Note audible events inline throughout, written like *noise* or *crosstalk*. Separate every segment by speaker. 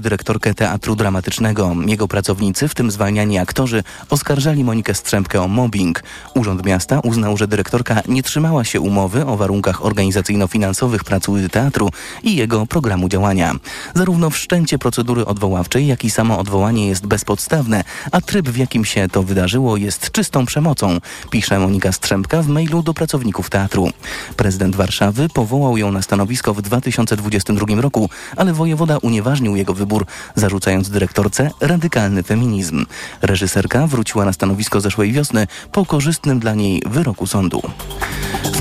Speaker 1: dyrektorkę Teatru Dramatycznego. Jego pracownicy, w tym zwalniani aktorzy, oskarżali Monikę Strzępkę o mobbing. Urząd Miasta uznał, że dyrektorka nie trzymała się umowy o warunkach organizacyjno-finansowych pracy teatru i jego programu działania. Zarówno wszczęcie procedury odwoławczej, jak i samo odwołanie jest bezpodstawne, a tryb, w jakim się to wydarzyło, jest czystą przemocą, pisze Monika Strzępka w mailu do pracowników teatru. Prezydent Warszawy powołał ją na stanowisko w 2022 roku, ale wojewoda unieważnił jego wybór, zarzucając dyrektorce radykalny feminizm. Reżyserka wróciła na stanowisko zeszłej wiosny po korzystnym dla niej wyroku sądu.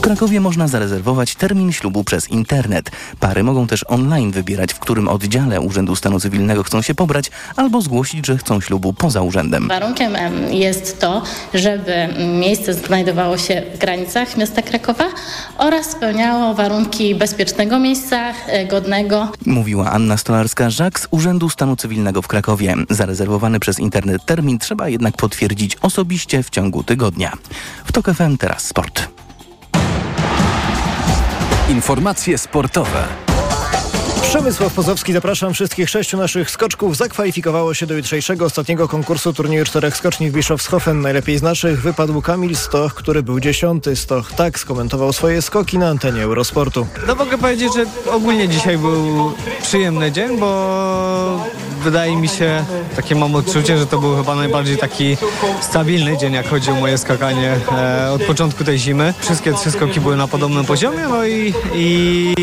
Speaker 1: W Krakowie można zarezerwować termin ślubu przez internet. Pary mogą też online wybierać, w którym oddziale Urzędu Stanu Cywilnego chcą się pobrać, albo zgłosić, że chcą ślubu poza urzędem.
Speaker 2: Warunkiem jest to, żeby miejsce znajdowało się w granicach miasta Krakowa oraz spełniało warunki bezpiecznego miejsca, e, godnego.
Speaker 1: Mówiła Anna Stolarska-Żak z Urzędu Stanu Cywilnego w Krakowie. Zarezerwowany przez internet termin trzeba jednak potwierdzić osobiście w ciągu tygodnia. W TOK FM teraz sport.
Speaker 3: Informacje sportowe.
Speaker 4: Przemysław Pozowski, zapraszam wszystkich sześciu naszych skoczków. Zakwalifikowało się do jutrzejszego ostatniego konkursu turnieju czterech skoczni w Bischofshofen. Najlepiej z naszych wypadł Kamil Stoch, który był dziesiąty. Stoch tak skomentował swoje skoki na antenie Eurosportu.
Speaker 5: No mogę powiedzieć, że ogólnie dzisiaj był przyjemny dzień, bo wydaje mi się, takie mam odczucie, że to był chyba najbardziej taki stabilny dzień, jak chodzi o moje skakanie e, od początku tej zimy. Wszystkie trzy skoki były na podobnym poziomie, no i, i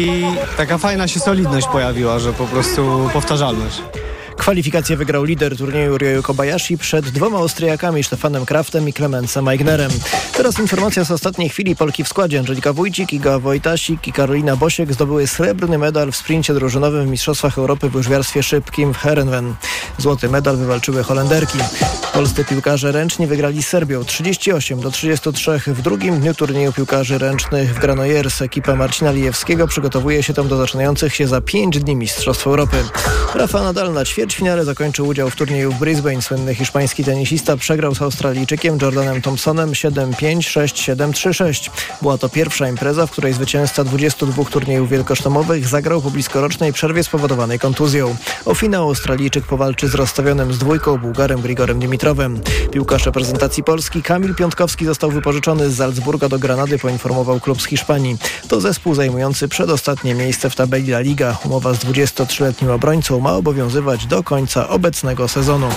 Speaker 5: taka fajna się solidność pojawiła, że po prostu powtarzalność.
Speaker 4: Kwalifikację wygrał lider turnieju Ryoyu Kobayashi przed dwoma Austriakami Stefanem Kraftem i Clemensem Eignerem. Teraz informacja z ostatniej chwili. Polki w składzie Angelika Wójcik, Iga Wojtasik i Karolina Bosiek zdobyły srebrny medal w sprincie drużynowym w Mistrzostwach Europy w łyżwiarstwie szybkim w Herenven. Złoty medal wywalczyły Holenderki. Polscy piłkarze ręczni wygrali z Serbią 38 do 33 w drugim dniu turnieju piłkarzy ręcznych w Granollers. Ekipa Marcina Lijewskiego przygotowuje się tam do zaczynających się za 5 dni Mistrzostw Europy. Rafa Nadal na ćwierćfinale zakończył udział w turnieju w Brisbane. Słynny hiszpański tenisista przegrał z Australijczykiem Jordanem Thompsonem 7-5, 6-7, 3-6. Była to pierwsza impreza, w której zwycięzca 22 turniejów wielkosztomowych zagrał po bliskorocznej przerwie spowodowanej kontuzją. O finał Australijczyk powalczy z rozstawionym z dwójką Bułgarem Grigorem Dimitrowem. Piłkarz reprezentacji Polski Kamil Piątkowski został wypożyczony z Salzburga do Granady, poinformował klub z Hiszpanii. To zespół zajmujący przedostatnie miejsce w tabeli La Liga. Umowa z 23-letnim obrońcą ma obowiązywać do końca obecnego sezonu.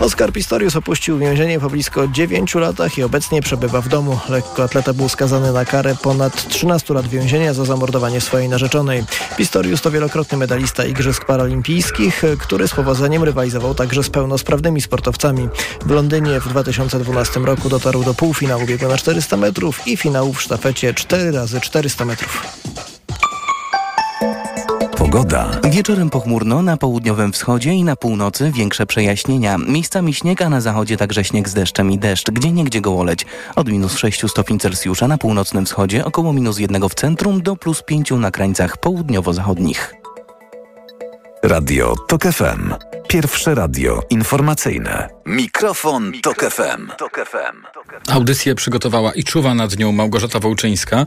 Speaker 4: Oskar Pistorius opuścił więzienie po blisko 9 latach i obecnie przebywa w domu. Lekkoatleta był skazany na karę ponad 13 lat więzienia za zamordowanie swojej narzeczonej. Pistorius to wielokrotny medalista Igrzysk Paralimpijskich, który z powodzeniem rywalizował także z pełnosprawnymi sportowcami. W Londynie w 2012 roku dotarł do półfinału biegu na 400 metrów i finału w sztafecie 4 razy 400 metrów.
Speaker 1: Pogoda. Wieczorem pochmurno, na południowym wschodzie i na północy większe przejaśnienia. Miejscami śnieg, a na zachodzie także śnieg z deszczem i deszcz, gdzie niegdzie gołoleć. Od minus 6 stopni Celsjusza na północnym wschodzie, około minus 1 w centrum do plus 5 na krańcach południowo-zachodnich.
Speaker 3: Radio TOK FM. Pierwsze radio informacyjne. Mikrofon, Tok FM.
Speaker 6: Audycję przygotowała i czuwa nad nią Małgorzata Wołczyńska.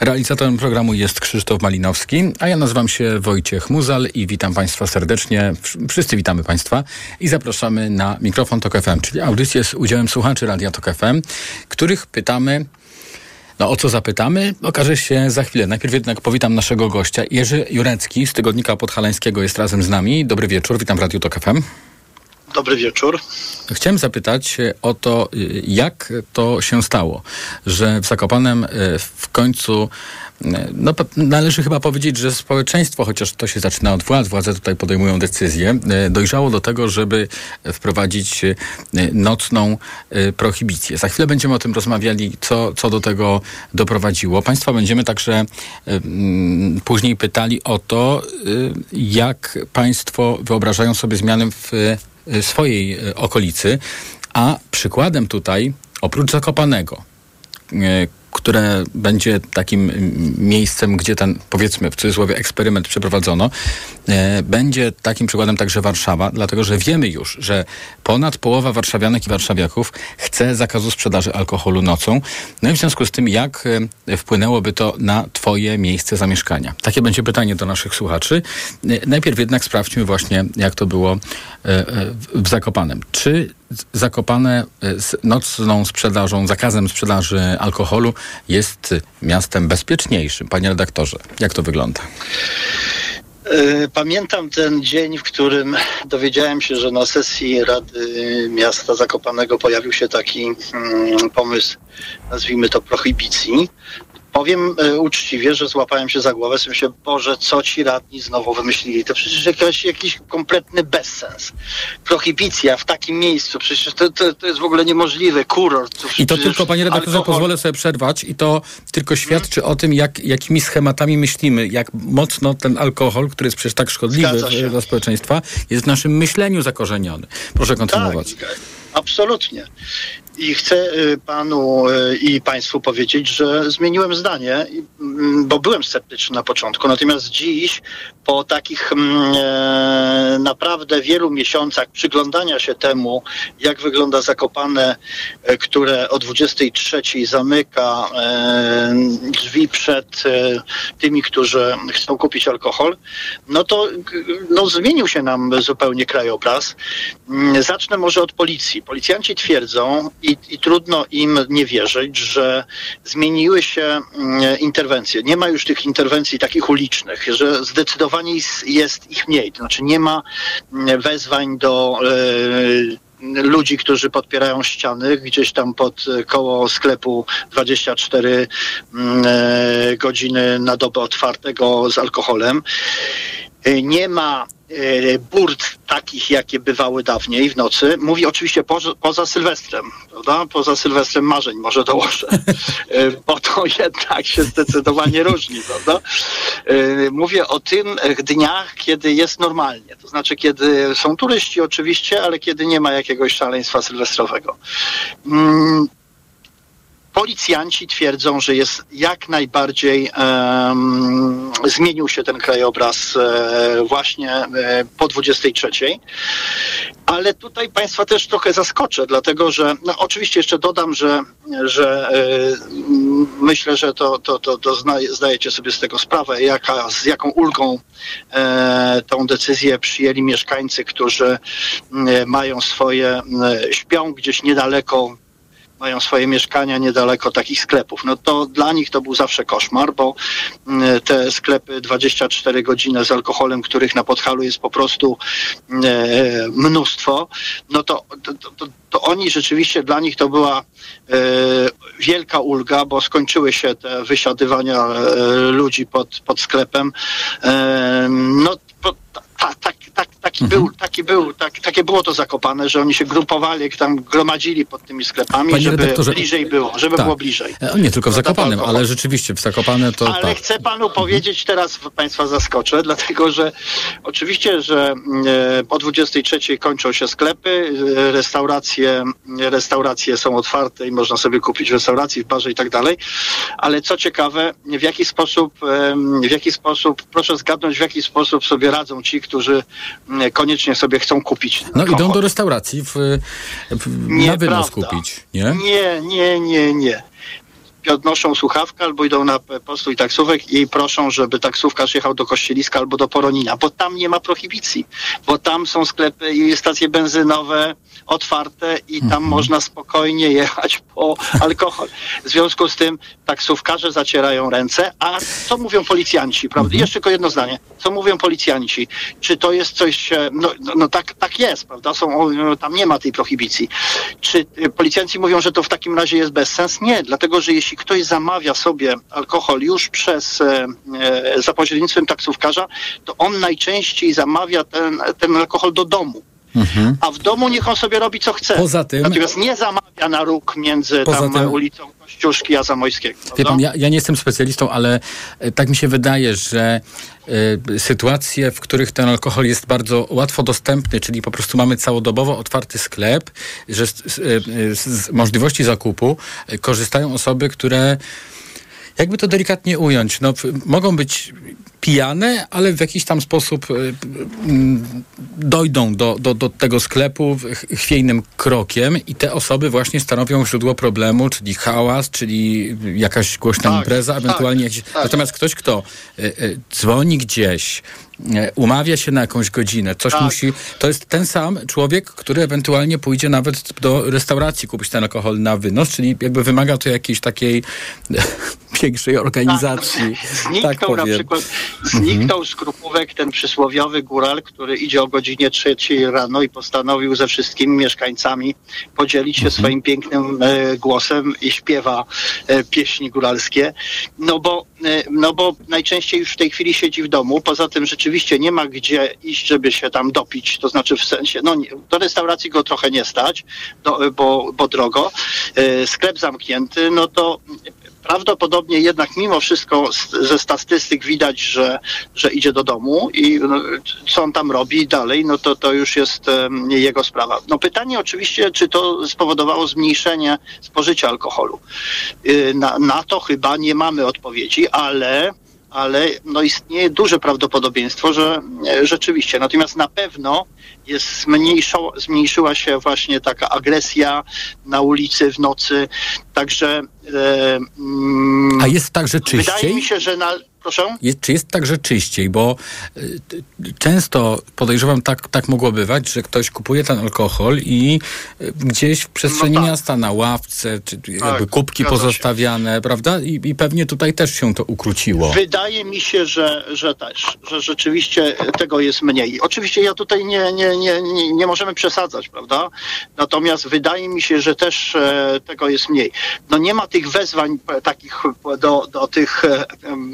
Speaker 6: Realizatorem programu jest Krzysztof Malinowski, a ja nazywam się Wojciech Muzal i witam Państwa serdecznie. Wszyscy witamy Państwa i zapraszamy na Mikrofon Tok FM, czyli audycję z udziałem słuchaczy Radia Tok FM, których pytamy no o co zapytamy, okaże się za chwilę. Najpierw jednak powitam naszego gościa. Jerzy Jurecki z Tygodnika Podhalańskiego jest razem z nami. Dobry wieczór, witam w Radiu Tok FM.
Speaker 7: Dobry wieczór.
Speaker 6: Chciałem zapytać o to, jak to się stało, że w Zakopanem w końcu no, należy chyba powiedzieć, że społeczeństwo, chociaż to się zaczyna od władz, władze tutaj podejmują decyzje, dojrzało do tego, żeby wprowadzić nocną prohibicję. Za chwilę będziemy o tym rozmawiali, co, co do tego doprowadziło. Państwa będziemy także później pytali o to, jak Państwo wyobrażają sobie zmiany w swojej okolicy, a przykładem tutaj, oprócz Zakopanego, które będzie takim miejscem, gdzie ten, powiedzmy, w cudzysłowie, eksperyment przeprowadzono, e, będzie takim przykładem także Warszawa, dlatego że wiemy już, że ponad połowa warszawianek i warszawiaków chce zakazu sprzedaży alkoholu nocą. No i w związku z tym, jak e, wpłynęłoby to na Twoje miejsce zamieszkania? Takie będzie pytanie do naszych słuchaczy. E, najpierw jednak sprawdźmy właśnie, jak to było w Zakopanem. Czy Zakopane z nocną sprzedażą, zakazem sprzedaży alkoholu jest miastem bezpieczniejszym. Panie redaktorze, jak to wygląda?
Speaker 7: E, pamiętam ten dzień, w którym dowiedziałem się, że na sesji Rady Miasta Zakopanego pojawił się taki mm, pomysł, nazwijmy to prohibicji. Powiem e, uczciwie, że złapałem się za głowę, sobie się, Boże, co ci radni znowu wymyślili? To przecież jakiś, jakiś kompletny bezsens. Prohibicja w takim miejscu, przecież to, to, to jest w ogóle niemożliwe. Kurort.
Speaker 6: I to tylko, panie redaktorze, alkohol... pozwolę sobie przerwać i to tylko świadczy hmm. o tym, jak, jakimi schematami myślimy, jak mocno ten alkohol, który jest przecież tak szkodliwy dla społeczeństwa, jest w naszym myśleniu zakorzeniony. Proszę kontynuować.
Speaker 7: Tak, absolutnie. I chcę y, panu y, i państwu powiedzieć, że zmieniłem zdanie, mm, bo byłem sceptyczny na początku. Natomiast dziś, po takich mm, e, naprawdę wielu miesiącach przyglądania się temu, jak wygląda Zakopane, e, które o 23 zamyka e, drzwi przed tymi, którzy chcą kupić alkohol, no to no, zmienił się nam zupełnie krajobraz. Mm, zacznę może od policji. Policjanci twierdzą, i, i trudno im nie wierzyć, że zmieniły się mm, interwencje. Nie ma już tych interwencji takich ulicznych, że zdecydowanie jest ich mniej. To znaczy nie ma mm, wezwań do e, ludzi, którzy podpierają ściany gdzieś tam pod koło sklepu 24 mm, e, godziny na dobę otwartego z alkoholem. E, nie ma E, burt takich, jakie bywały dawniej w nocy. Mówi oczywiście poza, poza Sylwestrem, prawda? Poza Sylwestrem marzeń może dołożę, e, bo to *laughs* jednak się zdecydowanie różni, prawda? E, mówię o tym dniach, kiedy jest normalnie, to znaczy kiedy są turyści oczywiście, ale kiedy nie ma jakiegoś szaleństwa sylwestrowego. Policjanci twierdzą, że jest jak najbardziej um, zmienił się ten krajobraz e, właśnie e, po 23. Ale tutaj Państwa też trochę zaskoczę, dlatego że no, oczywiście jeszcze dodam, że, że e, myślę, że to, to, to, to zdajecie sobie z tego sprawę, jaka, z jaką ulgą e, tą decyzję przyjęli mieszkańcy, którzy mają swoje, śpią gdzieś niedaleko mają swoje mieszkania niedaleko takich sklepów. No to dla nich to był zawsze koszmar, bo mm, te sklepy 24 godziny z alkoholem, których na Podhalu jest po prostu e, mnóstwo, no to, to, to, to oni rzeczywiście dla nich to była e, wielka ulga, bo skończyły się te wysiadywania e, ludzi pod, pod sklepem. no tak, tak, tak, taki mhm. był, taki był, tak, takie było to zakopane, że oni się grupowali, tam gromadzili pod tymi sklepami, Panie żeby bliżej było, żeby tak. było bliżej.
Speaker 6: E, nie tylko w Zakopanem, ale rzeczywiście w Zakopane to
Speaker 7: Ale tak. chcę panu mhm. powiedzieć, teraz państwa zaskoczę, *laughs* dlatego, że oczywiście, że e, po 23 kończą się sklepy, e, restauracje, restauracje są otwarte i można sobie kupić w restauracji, w barze i tak dalej, ale co ciekawe, w jaki sposób, w jaki sposób, proszę zgadnąć, w jaki sposób sobie radzą ci, którzy koniecznie sobie chcą kupić.
Speaker 6: No alkohol. idą do restauracji w, w, na wynos kupić, nie?
Speaker 7: Nie, nie, nie, nie podnoszą słuchawkę albo idą na postój taksówek i proszą, żeby taksówkarz jechał do Kościeliska albo do Poronina, bo tam nie ma prohibicji, bo tam są sklepy i stacje benzynowe otwarte i tam mhm. można spokojnie jechać po *laughs* alkohol. W związku z tym taksówkarze zacierają ręce, a co mówią policjanci, prawda? Mhm. Jeszcze tylko jedno zdanie. Co mówią policjanci? Czy to jest coś, no, no, no tak, tak jest, prawda? Są, tam nie ma tej prohibicji. Czy policjanci mówią, że to w takim razie jest bezsens? Nie, dlatego, że jeśli jeśli ktoś zamawia sobie alkohol już przez e, e, za pośrednictwem taksówkarza, to on najczęściej zamawia ten, ten alkohol do domu. Mhm. A w domu niech on sobie robi co chce.
Speaker 6: Poza tym.
Speaker 7: Natomiast nie zamawia na róg między tam tym, ulicą Kościuszki a Zamojskiego.
Speaker 6: Wie pan, ja, ja, nie jestem specjalistą, ale e, tak mi się wydaje, że y, sytuacje, w których ten alkohol jest bardzo łatwo dostępny, czyli po prostu mamy całodobowo otwarty sklep, że z, z, z możliwości zakupu korzystają osoby, które jakby to delikatnie ująć, no, mogą być pijane, ale w jakiś tam sposób y, mm, dojdą do, do, do tego sklepu chwiejnym krokiem i te osoby właśnie stanowią źródło problemu, czyli hałas, czyli jakaś głośna tak, impreza, ewentualnie tak, jakiś... Tak. Natomiast ktoś, kto y, y, dzwoni gdzieś, umawia się na jakąś godzinę, coś tak. musi. To jest ten sam człowiek, który ewentualnie pójdzie nawet do restauracji kupić ten alkohol na wynos, czyli jakby wymaga to jakiejś takiej większej organizacji.
Speaker 7: Tak, zniknął tak na przykład, zniknął mhm. z Krupówek ten przysłowiowy góral, który idzie o godzinie trzeciej rano i postanowił ze wszystkimi mieszkańcami podzielić się mhm. swoim pięknym e, głosem i śpiewa e, pieśni góralskie. No bo, e, no bo najczęściej już w tej chwili siedzi w domu. Poza tym rzeczywiście nie ma gdzie iść, żeby się tam dopić. To znaczy w sensie, no nie, do restauracji go trochę nie stać, do, bo, bo drogo. E, sklep zamknięty, no to prawdopodobnie jednak mimo wszystko ze statystyk widać, że, że idzie do domu i no, co on tam robi dalej, no to to już jest jego sprawa. No pytanie oczywiście, czy to spowodowało zmniejszenie spożycia alkoholu. Yy, na, na to chyba nie mamy odpowiedzi, ale ale no istnieje duże prawdopodobieństwo, że e, rzeczywiście. Natomiast na pewno jest zmniejszo, zmniejszyła się właśnie taka agresja na ulicy w nocy. Także.
Speaker 6: E, mm, A jest tak, że czyściej?
Speaker 7: Wydaje mi się, że na Proszę?
Speaker 6: Jest, czy jest także czyściej? Bo y, często podejrzewam, tak, tak mogło bywać, że ktoś kupuje ten alkohol i y, gdzieś w przestrzeni no tak. miasta na ławce, czy tak, jakby kubki pozostawiane, się. prawda? I, I, pewnie tutaj też się to ukróciło.
Speaker 7: Wydaje mi się, że, że też, że rzeczywiście tego jest mniej. Oczywiście ja tutaj nie, nie, nie, nie, nie możemy przesadzać, prawda? Natomiast wydaje mi się, że też e, tego jest mniej. No nie ma tych wezwań takich do, do tych e,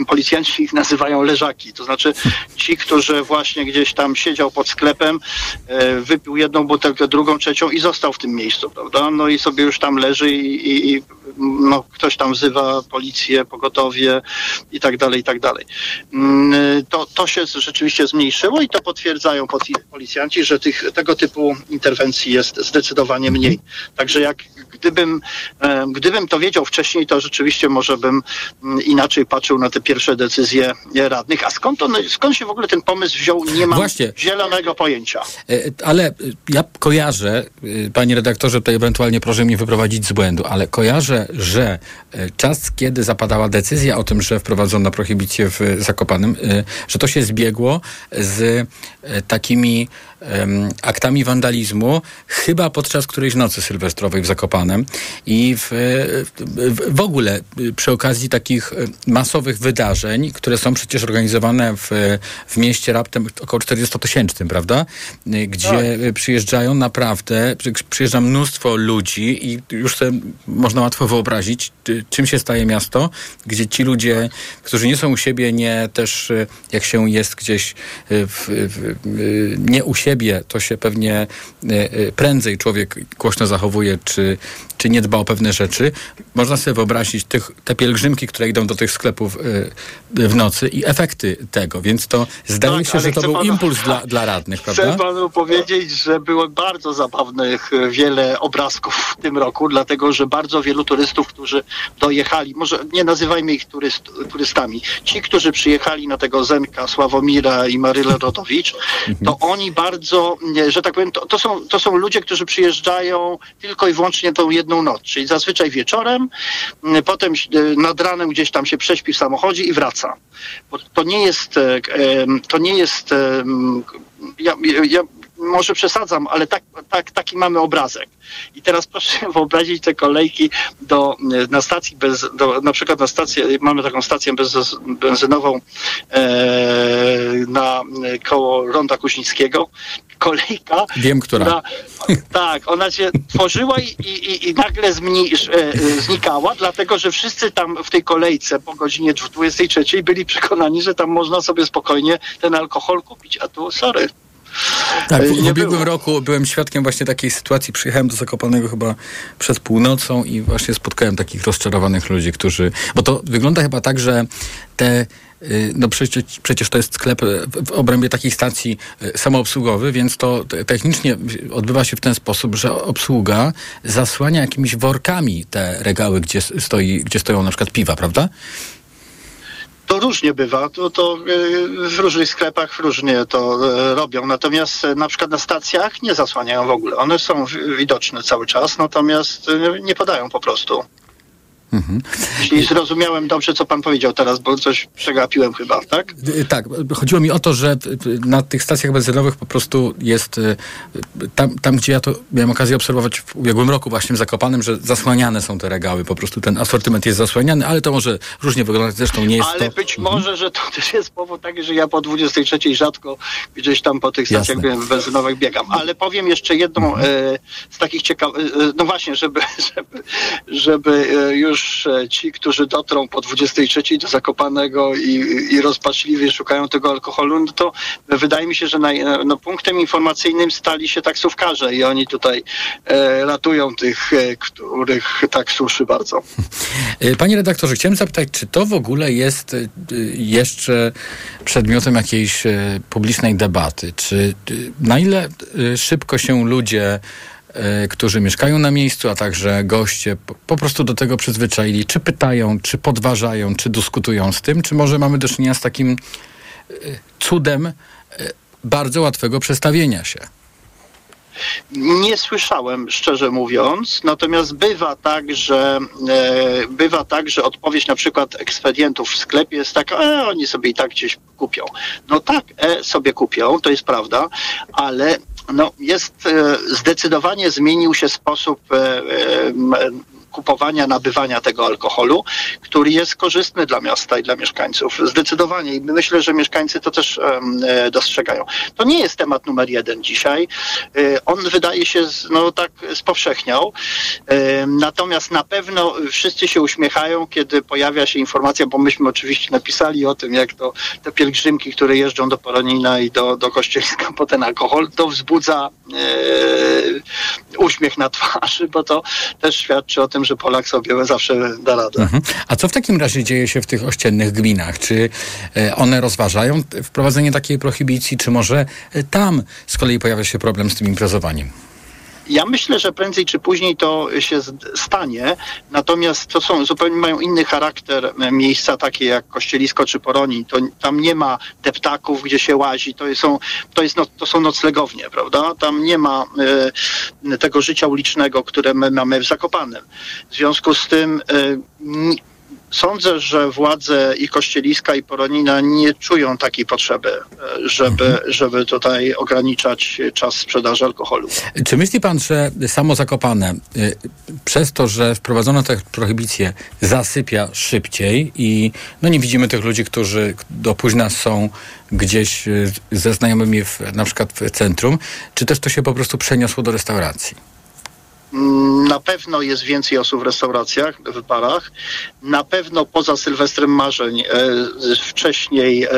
Speaker 7: policjantów, policjanci ich nazywają leżaki. To znaczy ci, którzy właśnie gdzieś tam siedział pod sklepem, e, wypił jedną butelkę, drugą, trzecią i został w tym miejscu, prawda? No i sobie już tam leży i, i, i no, ktoś tam wzywa policję, pogotowie i tak dalej, i tak dalej. Mm, to, to się rzeczywiście zmniejszyło i to potwierdzają policjanci, że tych, tego typu interwencji jest zdecydowanie mniej. Także jak gdybym, e, gdybym to wiedział wcześniej, to rzeczywiście może bym mm, inaczej patrzył na te pierwsze decyzje radnych. A skąd, on, skąd się w ogóle ten pomysł wziął, nie mam Właśnie. zielonego pojęcia.
Speaker 6: E, ale ja kojarzę, e, panie redaktorze, tutaj ewentualnie proszę mnie wyprowadzić z błędu, ale kojarzę, że czas, kiedy zapadała decyzja o tym, że wprowadzono prohibicję w Zakopanem, że to się zbiegło z takimi aktami wandalizmu, chyba podczas którejś nocy sylwestrowej w Zakopanem i w, w, w ogóle przy okazji takich masowych wydarzeń, które są przecież organizowane w, w mieście raptem około 40-tysięcznym, prawda? Gdzie tak. przyjeżdżają naprawdę, przyjeżdża mnóstwo ludzi i już sobie można łatwo wyobrazić, czym się staje miasto, gdzie ci ludzie, którzy nie są u siebie, nie też jak się jest gdzieś w, w, nie u siebie, siebie, to się pewnie e, e, prędzej człowiek głośno zachowuje, czy, czy nie dba o pewne rzeczy. Można sobie wyobrazić tych, te pielgrzymki, które idą do tych sklepów e, w nocy i efekty tego, więc to zdaje tak, się, że to był panu, impuls dla, dla radnych,
Speaker 7: prawda? Chcę panu powiedzieć, że było bardzo zabawnych wiele obrazków w tym roku, dlatego, że bardzo wielu turystów, którzy dojechali, może nie nazywajmy ich turyst, turystami, ci, którzy przyjechali na tego Zenka, Sławomira i Marylę Rodowicz, mhm. to oni bardzo bardzo, że tak powiem, to, to, są, to są ludzie, którzy przyjeżdżają tylko i wyłącznie tą jedną noc, czyli zazwyczaj wieczorem, mm, potem e, nad ranem gdzieś tam się prześpi w samochodzie i wraca. Bo to nie jest, e, to nie jest, ja, ja może przesadzam, ale tak, tak, taki mamy obrazek. I teraz *laughs* proszę wyobrazić te kolejki do, na stacji, bez, do, na przykład na stację, mamy taką stację bez, benzynową e, na koło Ronda Kuźnickiego. Kolejka.
Speaker 6: Wiem, która. która
Speaker 7: tak, ona się tworzyła i, i, i nagle zmniejsz, e, znikała, dlatego że wszyscy tam w tej kolejce po godzinie 23 byli przekonani, że tam można sobie spokojnie ten alkohol kupić, a tu sorry
Speaker 6: Tak,
Speaker 7: e,
Speaker 6: w, w
Speaker 7: nie
Speaker 6: ubiegłym
Speaker 7: było.
Speaker 6: roku byłem świadkiem właśnie takiej sytuacji. Przyjechałem do Zakopanego chyba przed północą i właśnie spotkałem takich rozczarowanych ludzi, którzy... Bo to wygląda chyba tak, że te... y, No przecież, przecież to jest sklep y, w w obrębie takiej stacji y, samoobsługowy, więc to te- technicznie odbywa się w ten sposób, że obsługa zasłania jakimiś workami te regały, gdzie, stoi, gdzie stoją na przykład piwa, prawda?
Speaker 7: To różnie bywa, to, to y, w różnych sklepach różnie to y, robią. Natomiast y, na przykład na stacjach nie zasłaniają w ogóle. One są wi- widoczne cały czas, natomiast nie podają po prostu. Jeśli zrozumiałem dobrze, co pan powiedział teraz, bo coś przegapiłem chyba, tak?
Speaker 6: Y, Tak, chodziło mi o to, że y, na tych stacjach benzynowych po prostu jest, y, y, tam, tam gdzie ja to miałem okazję obserwować w ubiegłym roku właśnie w Zakopanem, że zasłaniane są te regały, po prostu ten asortyment jest zasłaniany, ale to może różnie wyglądać, zresztą nie jest
Speaker 7: Ale
Speaker 6: to... Mhm.
Speaker 7: być może, że to też jest powód taki, że ja po 23 rzadko gdzieś tam po tych stacjach
Speaker 6: Jasne. Mhm.
Speaker 7: benzynowych biegam. Ale powiem jeszcze jedną e, z takich ciekawych, e, no właśnie, żeby, *laughs* żeby, żeby e, już e, ci, którzy dotrą po 23 do Zakopanego i, i rozpaczliwie szukają tego alkoholu, no to wydaje mi się, że naj, no, punktem informacyjnym stali się taksówkarze i oni tutaj e, ratują tych, e, których tak suszy bardzo.
Speaker 6: Y, Panie redaktorze, chciałem zapytać, czy to w ogóle jest jeszcze przedmiotem jakiejś publicznej debaty? Czy na ile szybko się ludzie, którzy mieszkają na miejscu, a także goście po, prostu do tego przyzwyczaili? Czy pytają, czy podważają, czy dyskutują z tym? Czy może mamy do czynienia z takim y, cudem y, bardzo łatwego przestawienia się?
Speaker 7: Nie słyszałem, szczerze mówiąc, natomiast bywa tak, że e, bywa tak, że odpowiedź na przykład ekspedientów w sklepie jest taka, e, oni sobie i tak gdzieś kupią. No tak, e, sobie kupią, to jest prawda, ale no, jest e, zdecydowanie zmienił się sposób e, e, kupowania, nabywania tego alkoholu, który jest korzystny dla miasta i dla mieszkańców. Zdecydowanie. I myślę, że mieszkańcy to też e, dostrzegają. To nie jest temat numer jeden dzisiaj. E, On wydaje się, no tak spowszechniał. E, Natomiast na pewno wszyscy się uśmiechają, kiedy pojawia się informacja, bo myśmy oczywiście napisali o tym, jak to te pielgrzymki, które jeżdżą do Poronina i do, do Kościeliska po ten alkohol, to wzbudza e, uśmiech na twarzy, bo to też świadczy o tym, że Polak sobie zawsze da radę.
Speaker 6: Mhm. A co w takim razie dzieje się w tych ościennych gminach? Czy e, one rozważają wprowadzenie takiej prohibicji, czy może e, tam z kolei pojawia się problem z tym imprezowaniem?
Speaker 7: Ja myślę, że prędzej czy później to się stanie, natomiast to są zupełnie mają inny charakter e, miejsca takie jak Kościelisko czy Poronin. To, tam nie ma deptaków, gdzie się łazi, to są, to jest, no, to są noclegownie, prawda? Tam nie ma e, tego życia ulicznego, które my mamy w Zakopanem. W związku z tym n- Sądzę, że władze i Kościeliska i Poronina nie czują takiej potrzeby, e, żeby, żeby tutaj ograniczać czas sprzedaży alkoholu.
Speaker 6: Czy myśli pan, że samo Zakopane y, przez to, że wprowadzono tę prohibicję zasypia szybciej i no nie widzimy tych ludzi, którzy do późna są gdzieś y, ze znajomymi w, na przykład w centrum, czy też to się po prostu przeniosło do restauracji?
Speaker 7: Mm, Na pewno jest więcej osób w restauracjach, w barach. Na pewno poza Sylwestrem Marzeń e, wcześniej e,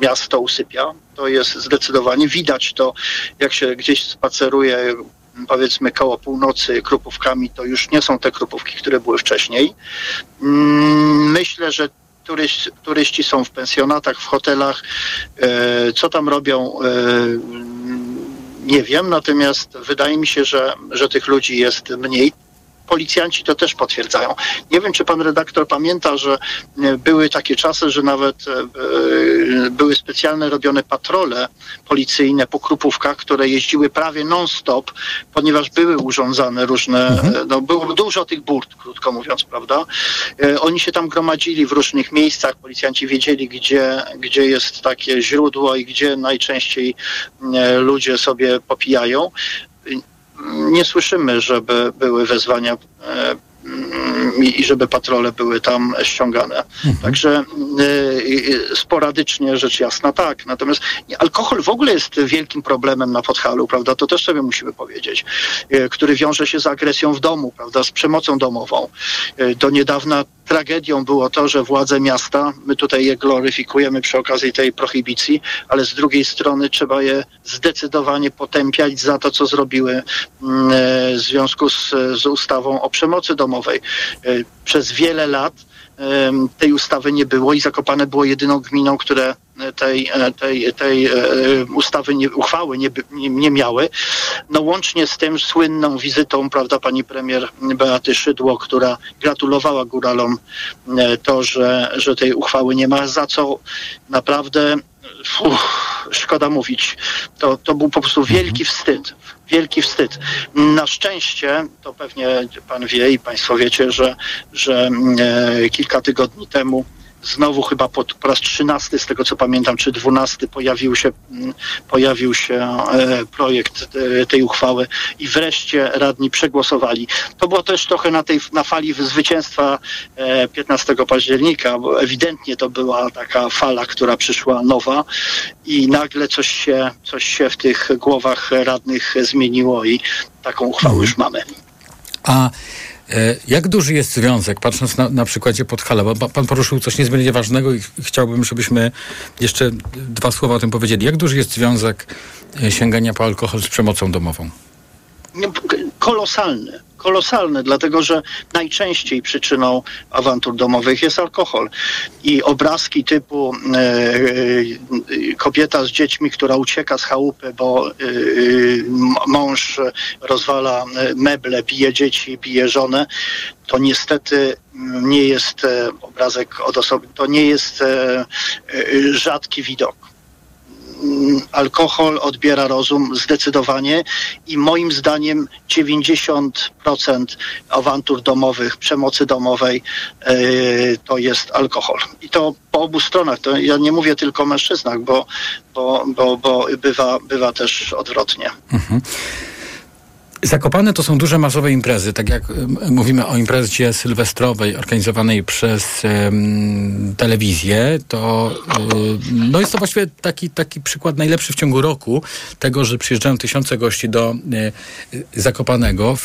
Speaker 7: miasto usypia. To jest zdecydowanie. Widać to, jak się gdzieś spaceruje, powiedzmy koło północy krupówkami, to już nie są te krupówki, które były wcześniej. Mm, Myślę, że turyści, turyści są w pensjonatach, w hotelach. E, Co tam robią? Nie wiem, natomiast wydaje mi się, że, że tych ludzi jest mniej. Policjanci to też potwierdzają. Nie wiem, czy pan redaktor pamięta, że e, były takie czasy, że nawet e, e, były specjalne robione patrole policyjne po krupówkach, które jeździły prawie non-stop, ponieważ były urządzane różne, e, no było dużo tych burt, krótko mówiąc, prawda? Oni się tam gromadzili w różnych miejscach, policjanci wiedzieli, gdzie, gdzie jest takie źródło i gdzie najczęściej ludzie sobie popijają. Nie słyszymy, żeby były wezwania e, i żeby patrole były tam ściągane. Mhm. Także y, sporadycznie rzecz jasna tak. Natomiast alkohol w ogóle jest wielkim problemem na Podhalu, prawda? To też sobie musimy powiedzieć, który wiąże się z agresją w domu, prawda? Z przemocą domową. Do niedawna tragedią było to, że władze miasta, my tutaj je gloryfikujemy przy okazji tej prohibicji, ale z drugiej strony trzeba je zdecydowanie potępiać za to, co zrobiły mm, w związku z, z ustawą o przemocy domowej. E, przez wiele lat tej ustawy nie było i Zakopane było jedyną gminą, które tej, e, tej, tej e, ustawy, nie, uchwały nie, nie, nie, miały. No łącznie z tym słynną wizytą, prawda, pani premier Beaty Szydło, która gratulowała góralom e, to, że, że tej uchwały nie ma, za co naprawdę szkoda mówić. To, to był po prostu wielki wstyd. Wielki wstyd. Na szczęście, to pewnie pan wie i państwo wiecie, że, że e, kilka tygodni temu znowu chyba po, po raz trzynasty, z tego co pamiętam, czy dwunasty pojawił się, mm, pojawił się e, projekt e, tej uchwały i wreszcie radni przegłosowali. To było też trochę na tej na fali zwycięstwa 15 e, października, bo ewidentnie to była taka fala, która przyszła nowa i nagle coś się, coś się w tych głowach radnych zmieniło i taką uchwałę już mamy.
Speaker 6: A jak duży jest związek, patrząc na, na przykładzie Podhala, bo pan poruszył coś niezmiernie ważnego i chciałbym, żebyśmy jeszcze dwa słowa o tym powiedzieli. Jak duży jest związek e, sięgania po alkohol z przemocą domową?
Speaker 7: Kolosalny kolosalny, dlatego że najczęściej przyczyną awantur domowych jest alkohol. I obrazki typu e, e, kobieta z dziećmi, która ucieka z chałupy, bo e, mąż rozwala meble, bije dzieci, bije żonę, to niestety nie jest obrazek od osoby, to nie jest rzadki widok alkohol odbiera rozum zdecydowanie i moim zdaniem 90% awantur domowych, przemocy domowej yy, to jest alkohol. I to po obu stronach. To ja nie mówię tylko o mężczyznach, bo, bo, bo, bo bywa, bywa też odwrotnie. Mhm.
Speaker 6: Zakopane to są duże masowe imprezy, tak jak mówimy o imprezie sylwestrowej organizowanej przez um, telewizję, to um, no jest to właściwie taki, taki przykład najlepszy w ciągu roku tego, że przyjeżdżają tysiące gości do um, Zakopanego.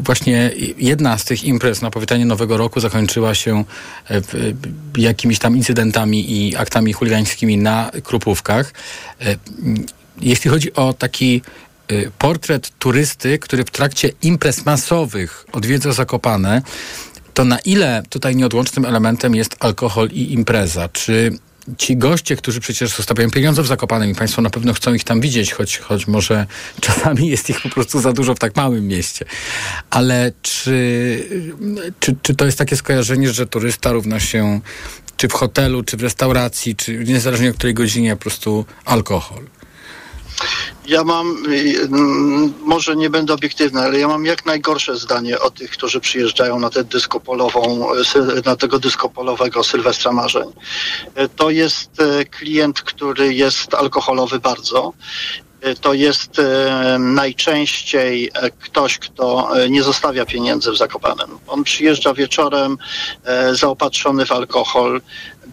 Speaker 6: właśnie jedna z tych imprez na powitanie Nowego Roku zakończyła się jakimiś tam incydentami i aktami chuligańskimi na Krupówkach. Jeśli chodzi o taki Y, portret turysty, który w trakcie imprez masowych odwiedza Zakopane, to na ile tutaj nieodłącznym elementem jest alkohol i impreza? Czy ci goście, którzy przecież zostawiają pieniądze w Zakopanem i Państwo na pewno chcą ich tam widzieć, choć, choć może *laughs* czasami jest ich po prostu za dużo w tak małym mieście. Ale czy, czy, czy to jest takie skojarzenie, że turysta równa się czy w hotelu, czy w restauracji, czy niezależnie o której godzinie po prostu alkohol?
Speaker 7: Ja mam, y, mm, może nie będę obiektywny, ale ja mam jak najgorsze zdanie o tych, którzy przyjeżdżają na tę dyskopolową, na tego dyskopolowego Sylwestra Marzeń. Y, to jest y, klient, który jest alkoholowy bardzo to jest najczęściej ktoś, kto nie zostawia pieniędzy w Zakopanem. On przyjeżdża wieczorem zaopatrzony w alkohol,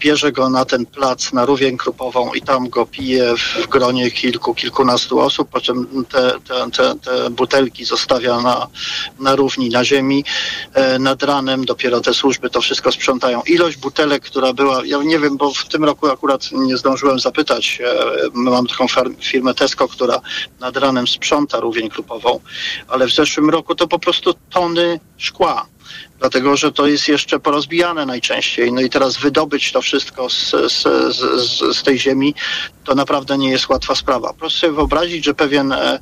Speaker 7: bierze go na ten plac, na Rówień Krupową i tam go pije w gronie kilku, kilkunastu osób, po czym te, te, te, te butelki zostawia na, na równi, na ziemi. E, nad ranem dopiero te służby to wszystko sprzątają. Ilość butelek, która była, ja nie wiem, bo w tym roku akurat nie zdążyłem zapytać, e, mam taką firmę Tesco, która nad ranem sprząta Rówień Krupową, ale w zeszłym roku to po prostu tony szkła dlatego że to jest jeszcze porozbijane najczęściej. No i teraz wydobyć to wszystko z, z, z, z tej ziemi to naprawdę nie jest łatwa sprawa. Proszę sobie wyobrazić, że pewien e,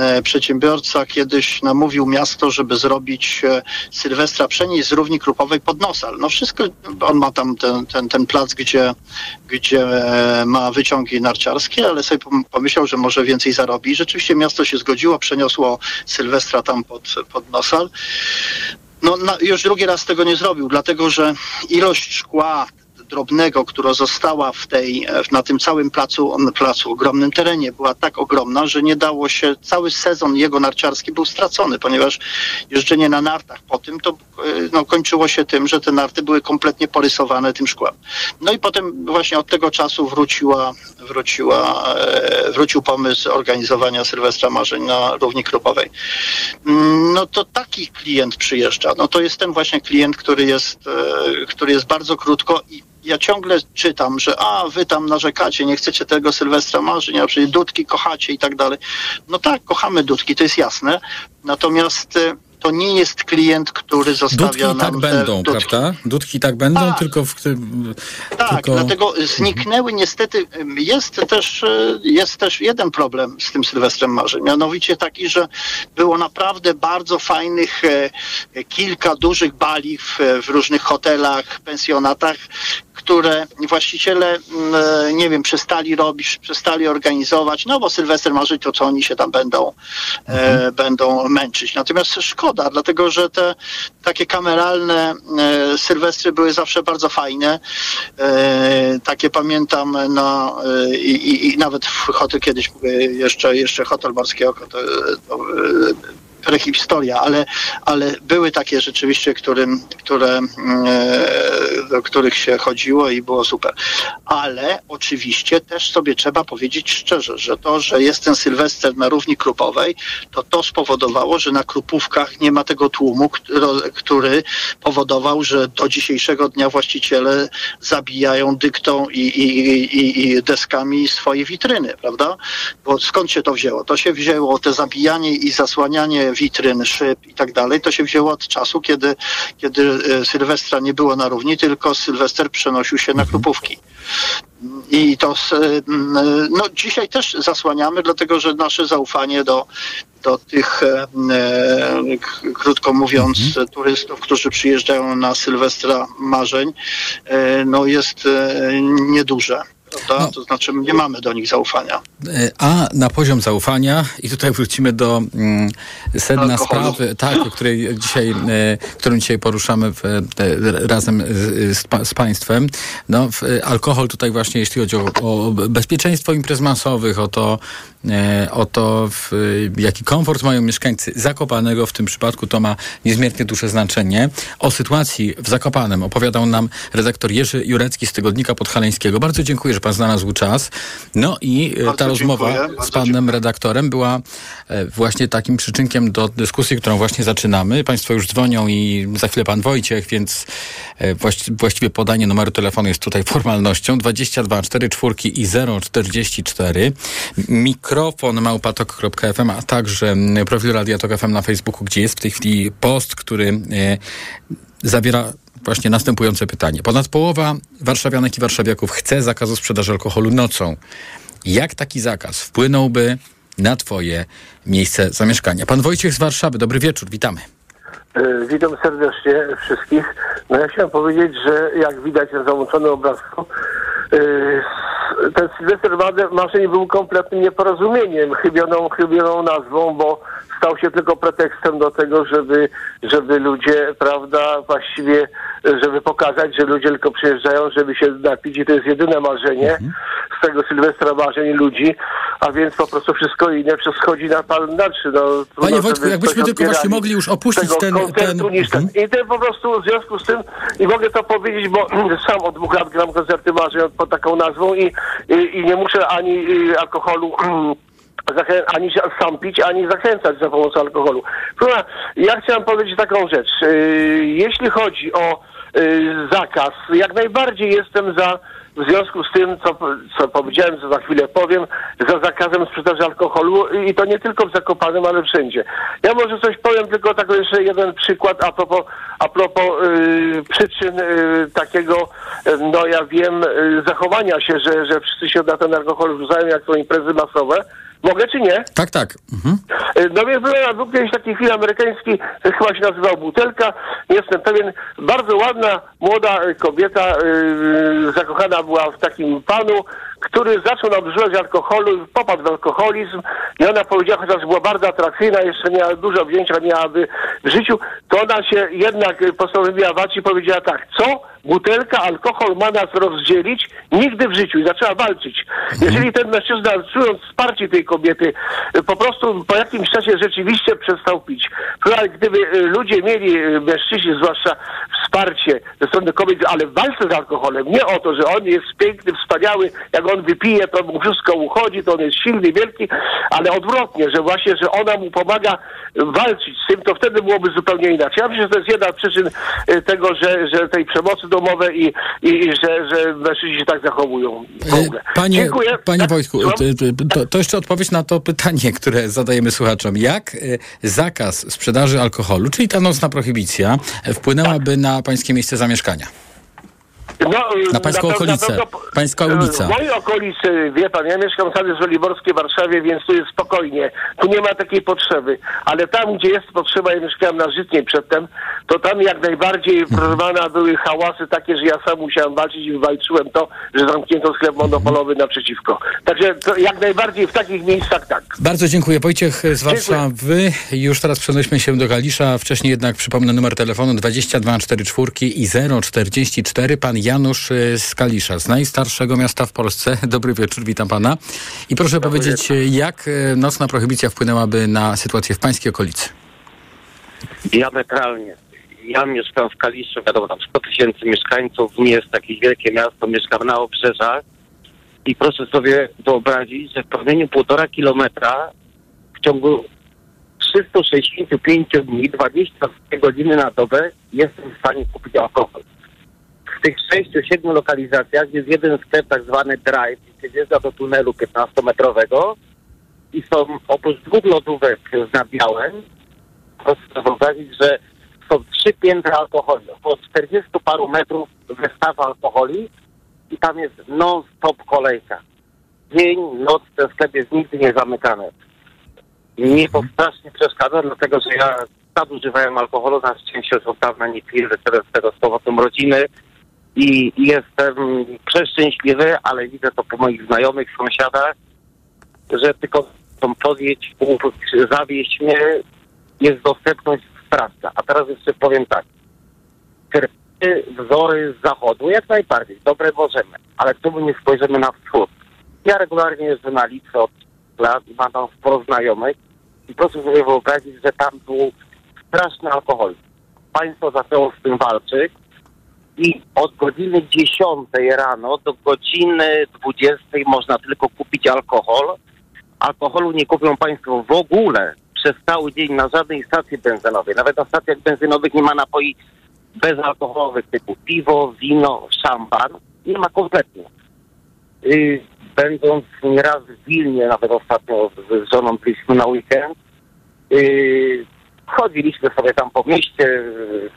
Speaker 7: e, przedsiębiorca kiedyś namówił miasto, żeby zrobić e, Sylwestra przenieść z równi krupowej pod Nosal. No wszystko, on ma tam ten, ten, ten plac, gdzie, gdzie e, ma wyciągi narciarskie, ale sobie pomyślał, że może więcej zarobi. Rzeczywiście miasto się zgodziło, przeniosło Sylwestra tam pod, pod Nosal. No, już drugi raz tego nie zrobił, dlatego że ilość szkła, drobnego, która została w tej, na tym całym placu, placu, ogromnym terenie, była tak ogromna, że nie dało się, cały sezon jego narciarski był stracony, ponieważ jeżdżenie na nartach po tym to no, kończyło się tym, że te narty były kompletnie porysowane tym szkłem. No i potem właśnie od tego czasu wróciła, wróciła, e, wrócił pomysł organizowania Sylwestra Marzeń na równi Krupowej. Mm, no to taki klient przyjeżdża. No to jest ten właśnie klient, który jest, e, który jest bardzo krótko i ja ciągle czytam, że a, wy tam narzekacie, nie chcecie tego Sylwestra Marzeń, a przecież dudki kochacie i tak dalej. No tak, kochamy dudki, to jest jasne. Natomiast e, to nie jest klient, który zostawia
Speaker 6: dudki
Speaker 7: nam
Speaker 6: tak będą,
Speaker 7: dudki.
Speaker 6: prawda? Dudki tak będą,
Speaker 7: Tak.
Speaker 6: tylko w
Speaker 7: Tak,
Speaker 6: tylko...
Speaker 7: dlatego zniknęły niestety, jest też, e, jest też jeden problem z tym Sylwestrem Marzeń, mianowicie taki, że było naprawdę bardzo fajnych e, kilka dużych bali w, w różnych hotelach, pensjonatach, które właściciele, mm, e, nie wiem, przestali robić, przestali organizować, no bo Sylwester Marzeń to co oni się tam będą, e, będą męczyć. Natomiast szkoda, dlatego że te takie kameralne e, Sylwestry były zawsze bardzo fajne. E, takie pamiętam na, e, i, i, nawet w hotel kiedyś e, jeszcze, jeszcze hotel Morskie Oko, to, to e, prehistoria, ale, ale były takie rzeczywiście, którym, które, mm, e, do których się chodziło i było super. Ale oczywiście też sobie trzeba powiedzieć szczerze, że to, że jest ten Sylwester na równi Krupowej, to to spowodowało, że na Krupówkach nie ma tego tłumu, który, który powodował, że do dzisiejszego dnia właściciele zabijają dyktą i, i, i, i deskami swoje witryny, prawda? Bo skąd się to wzięło? To się wzięło, te zabijanie i zasłanianie witryn, szyb i tak dalej, to się wzięło od czasu, kiedy, kiedy e, Sylwestra nie było na równi, tylko Sylwester przenosił się na Krupówki. I to s- m, no, dzisiaj też zasłaniamy, dlatego że nasze zaufanie do, do tych, e, e, krótko mówiąc, turystów, którzy przyjeżdżają na Sylwestra marzeń, e, no jest e, nieduże. Prawda?
Speaker 6: No.
Speaker 7: To znaczy nie mamy do nich zaufania.
Speaker 6: E, A na poziom zaufania, i tutaj wrócimy do mm, sedna
Speaker 7: Alkoholu.
Speaker 6: sprawy, tak, o której dzisiaj, e, którą dzisiaj poruszamy w, e, razem z, z, pa- z Państwem. No, alkohol tutaj właśnie, jeśli chodzi o, o bezpieczeństwo imprez masowych, o to, o to w, e, jaki komfort mają mieszkańcy Zakopanego, w tym przypadku to ma niezmiernie duże znaczenie. O sytuacji w Zakopanem opowiadał nam redaktor Jerzy Jurecki z Tygodnika Podhaleńskiego. Bardzo dziękuję, że Pan znalazł czas. No i e,
Speaker 7: Bardzo
Speaker 6: ta rozmowa
Speaker 7: dziękuję,
Speaker 6: z panem
Speaker 7: dziękuję.
Speaker 6: redaktorem była e, właśnie takim przyczynkiem do dyskusji, którą właśnie zaczynamy. Państwo już dzwonią i za chwilę pan Wojciech, więc e, właści- właściwie podanie numeru telefonu jest tutaj formalnością. 22 4 4 i 044. Mikrofon małpatok.fm, a także mm, profil Radia FM na Facebooku, gdzie jest w tej chwili post, który e, zawiera właśnie następujące pytanie. Ponad połowa warszawianek i warszawiaków chce zakazu sprzedaży alkoholu nocą. Jak taki zakaz wpłynąłby na Twoje miejsce zamieszkania? Pan Wojciech z Warszawy, dobry wieczór, witamy.
Speaker 8: E, Witam serdecznie wszystkich. No ja chciałem powiedzieć, że jak widać na załączonym obrazku, ten Sylwester Marzeń był kompletnym nieporozumieniem, chybioną, chybioną nazwą, bo stał się tylko pretekstem do tego, żeby, żeby ludzie, prawda, właściwie, żeby pokazać, że ludzie tylko przyjeżdżają, żeby się napić i to jest jedyne marzenie z tego Sylwestra marzeń ludzi, a więc po prostu wszystko inne przeschodzi na plan dalszy. No,
Speaker 6: Panie Wojtku, jakbyśmy tylko właśnie mogli już opuścić ten- ten-
Speaker 8: niż ten.
Speaker 6: Mhm.
Speaker 8: I ten po prostu w związku z tym, i mogę to powiedzieć, bo *clears throat* sam od dwóch lat gram koncerty marzeń pod taką nazwą i, i, i nie muszę ani y, alkoholu *clears throat* ani sam pić, ani zachęcać za pomocą alkoholu. Proszę, ja chciałem powiedzieć taką rzecz. Y, Jeśli chodzi o y, zakaz, jak najbardziej jestem za w związku z tym, co, co powiedziałem, co za chwilę powiem, za zakazem sprzedaży alkoholu i to nie tylko w Zakopanem, ale wszędzie. Ja może coś powiem, tylko tak jeszcze jeden przykład a propos, a propos y, przyczyn y, takiego, y, no ja wiem, y, zachowania się, że, że wszyscy się na ten alkohol rzucają, jak są imprezy masowe. Mogę czy nie?
Speaker 6: Tak, tak. Mhm.
Speaker 8: Y, No więc był, kiedyś taki film amerykański, chyba się nazywał Butelka. Nie jestem pewien. Bardzo ładna, młoda y, kobieta, y, zakochana była w takim panu, który zaczął nadużywać alkoholu, popadł w alkoholizm i ona powiedziała, chociaż była bardzo atrakcyjna, jeszcze miała dużo wzięcia miałaby w życiu, to ona się jednak postanowiła walczyć i powiedziała tak, co? Butelka, alkohol ma nas rozdzielić? Nigdy w życiu. I zaczęła walczyć. Jeżeli ten mężczyzna, czując wsparcie tej kobiety, po prostu po jakimś czasie rzeczywiście przestał pić. Gdyby y, ludzie mieli, y, mężczyźni zwłaszcza, wsparcie ze strony kobiet, ale w walce z alkoholem, nie o to, że on jest piękny, wspaniały, jak on wypije, to mu wszystko uchodzi, to on jest silny, wielki, ale odwrotnie, że właśnie, że ona mu pomaga walczyć z tym, to wtedy byłoby zupełnie inaczej. Ja myślę, że to jest jedna z przyczyn y, tego, że, że tej przemocy domowej i, i, i że, że mężczyźni się tak zachowują w ogóle.
Speaker 6: E, Panie,
Speaker 8: Dziękuję.
Speaker 6: panie
Speaker 8: Tak,
Speaker 6: Wojtku,
Speaker 8: słucham?
Speaker 6: to, to, jeszcze odpowiedź na to pytanie, które zadajemy słuchaczom. Jak zakaz sprzedaży alkoholu, czyli ta nocna prohibicja, wpłynęłaby na pańskie miejsce zamieszkania?
Speaker 8: No,
Speaker 6: Na pańską
Speaker 8: pe-
Speaker 6: okolicę.
Speaker 8: pewno-
Speaker 6: Pańska ulica.
Speaker 8: W mojej okolicy, wie pan, ja mieszkam w Żoliborskiej Warszawie, więc tu jest spokojnie. Tu nie ma takiej potrzeby. Ale tam, gdzie jest potrzeba, ja mieszkałem na Żytniej przedtem, to tam jak najbardziej,
Speaker 6: Mhm.
Speaker 8: proszę pana, były hałasy takie, że ja sam musiałem walczyć i wywalczyłem to, że zamknięto sklep monopolowy naprzeciwko. Także jak najbardziej w takich miejscach tak.
Speaker 6: Bardzo dziękuję. Wojciech z Warszawy. Już teraz przenosimy się do Kalisza. Wcześniej jednak przypomnę numer telefonu 2244 i 044. Pan Janusz y, z Kalisza, z najstarszego miasta w Polsce. *laughs* Dobry wieczór, witam pana. I proszę powiedzieć, y, jak y, nocna prohibicja wpłynęłaby na sytuację w pańskiej okolicy?
Speaker 9: Diametralnie. Ja mieszkam w Kaliszu, wiadomo, tam 100 tysięcy mieszkańców, nie jest takie wielkie miasto, mieszkam na obrzeżach i proszę sobie wyobrazić, że w promieniu półtora kilometra w ciągu 365 dni, 24 godziny na dobę jestem w stanie kupić alkohol. W tych 6-7 lokalizacjach jest jeden sklep, tak zwany drive, gdzie wjeżdża do tunelu 15-metrowego i są oprócz dwóch lodówek z nabiałem, proszę sobie wyobrazić, że są trzy piętra alkoholi, po 40 paru metrów wystawa alkoholi i tam jest non-stop kolejka. Dzień, noc ten sklep jest nigdy nie zamykany. Mnie to strasznie przeszkadza, dlatego że ja nadużywałem alkoholu, na szczęście już od dawna nie piję, że teraz z tego z powodem rodziny i jestem przeszczęśliwy, ale widzę to po moich znajomych, sąsiadach, że tylko tą punkt, zawieść mnie, jest dostępność sprawdza. A teraz jeszcze powiem tak. Czerpiemy wzory z zachodu, jak najbardziej, dobre możemy, ale tu nie spojrzymy na wschód. Ja regularnie jeżdżę na Litwę od lat i mam tam sporo znajomych i proszę sobie wyobrazić, że tam był straszny alkohol. Państwo zaczęło z tym walczyć od godziny 10 rano do godziny 20 można tylko kupić alkohol. Alkoholu nie kupią Państwo w ogóle przez cały dzień na żadnej stacji benzynowej. Nawet na stacjach benzynowych nie ma napoi bezalkoholowych typu piwo, wino, szampan. Nie ma kompletnie. Y, będąc nieraz w Wilnie, nawet ostatnio z, żoną byliśmy na weekend, y, chodziliśmy sobie tam po mieście, y,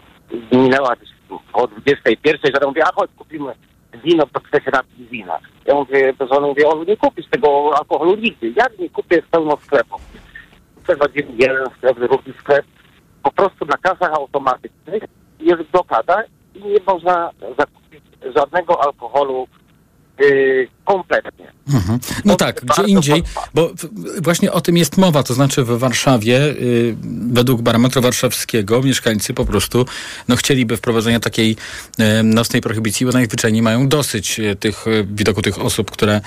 Speaker 9: minęła gdzieś o 21, żona mówi, a chodź kupimy wino, bo chcę się napić wina. Ja mówię do żony, mówię, on nie kupisz tego alkoholu nigdy. Jak nie kupię, pełno sklepów. Przechodzimy jeden sklep, drugi sklep. Po prostu na kasach automatycznych jest blokada i nie można zakupić żadnego alkoholu yy, kompletnie.
Speaker 6: Mhm. No
Speaker 9: To
Speaker 6: tak, gdzie indziej, bo właśnie o tym jest mowa, to znaczy w Warszawie, y, według barometru warszawskiego, mieszkańcy po prostu no, chcieliby wprowadzenia takiej y, nocnej prohibicji, bo najzwyczajniej mają dosyć y, tych y, widoku tych osób, które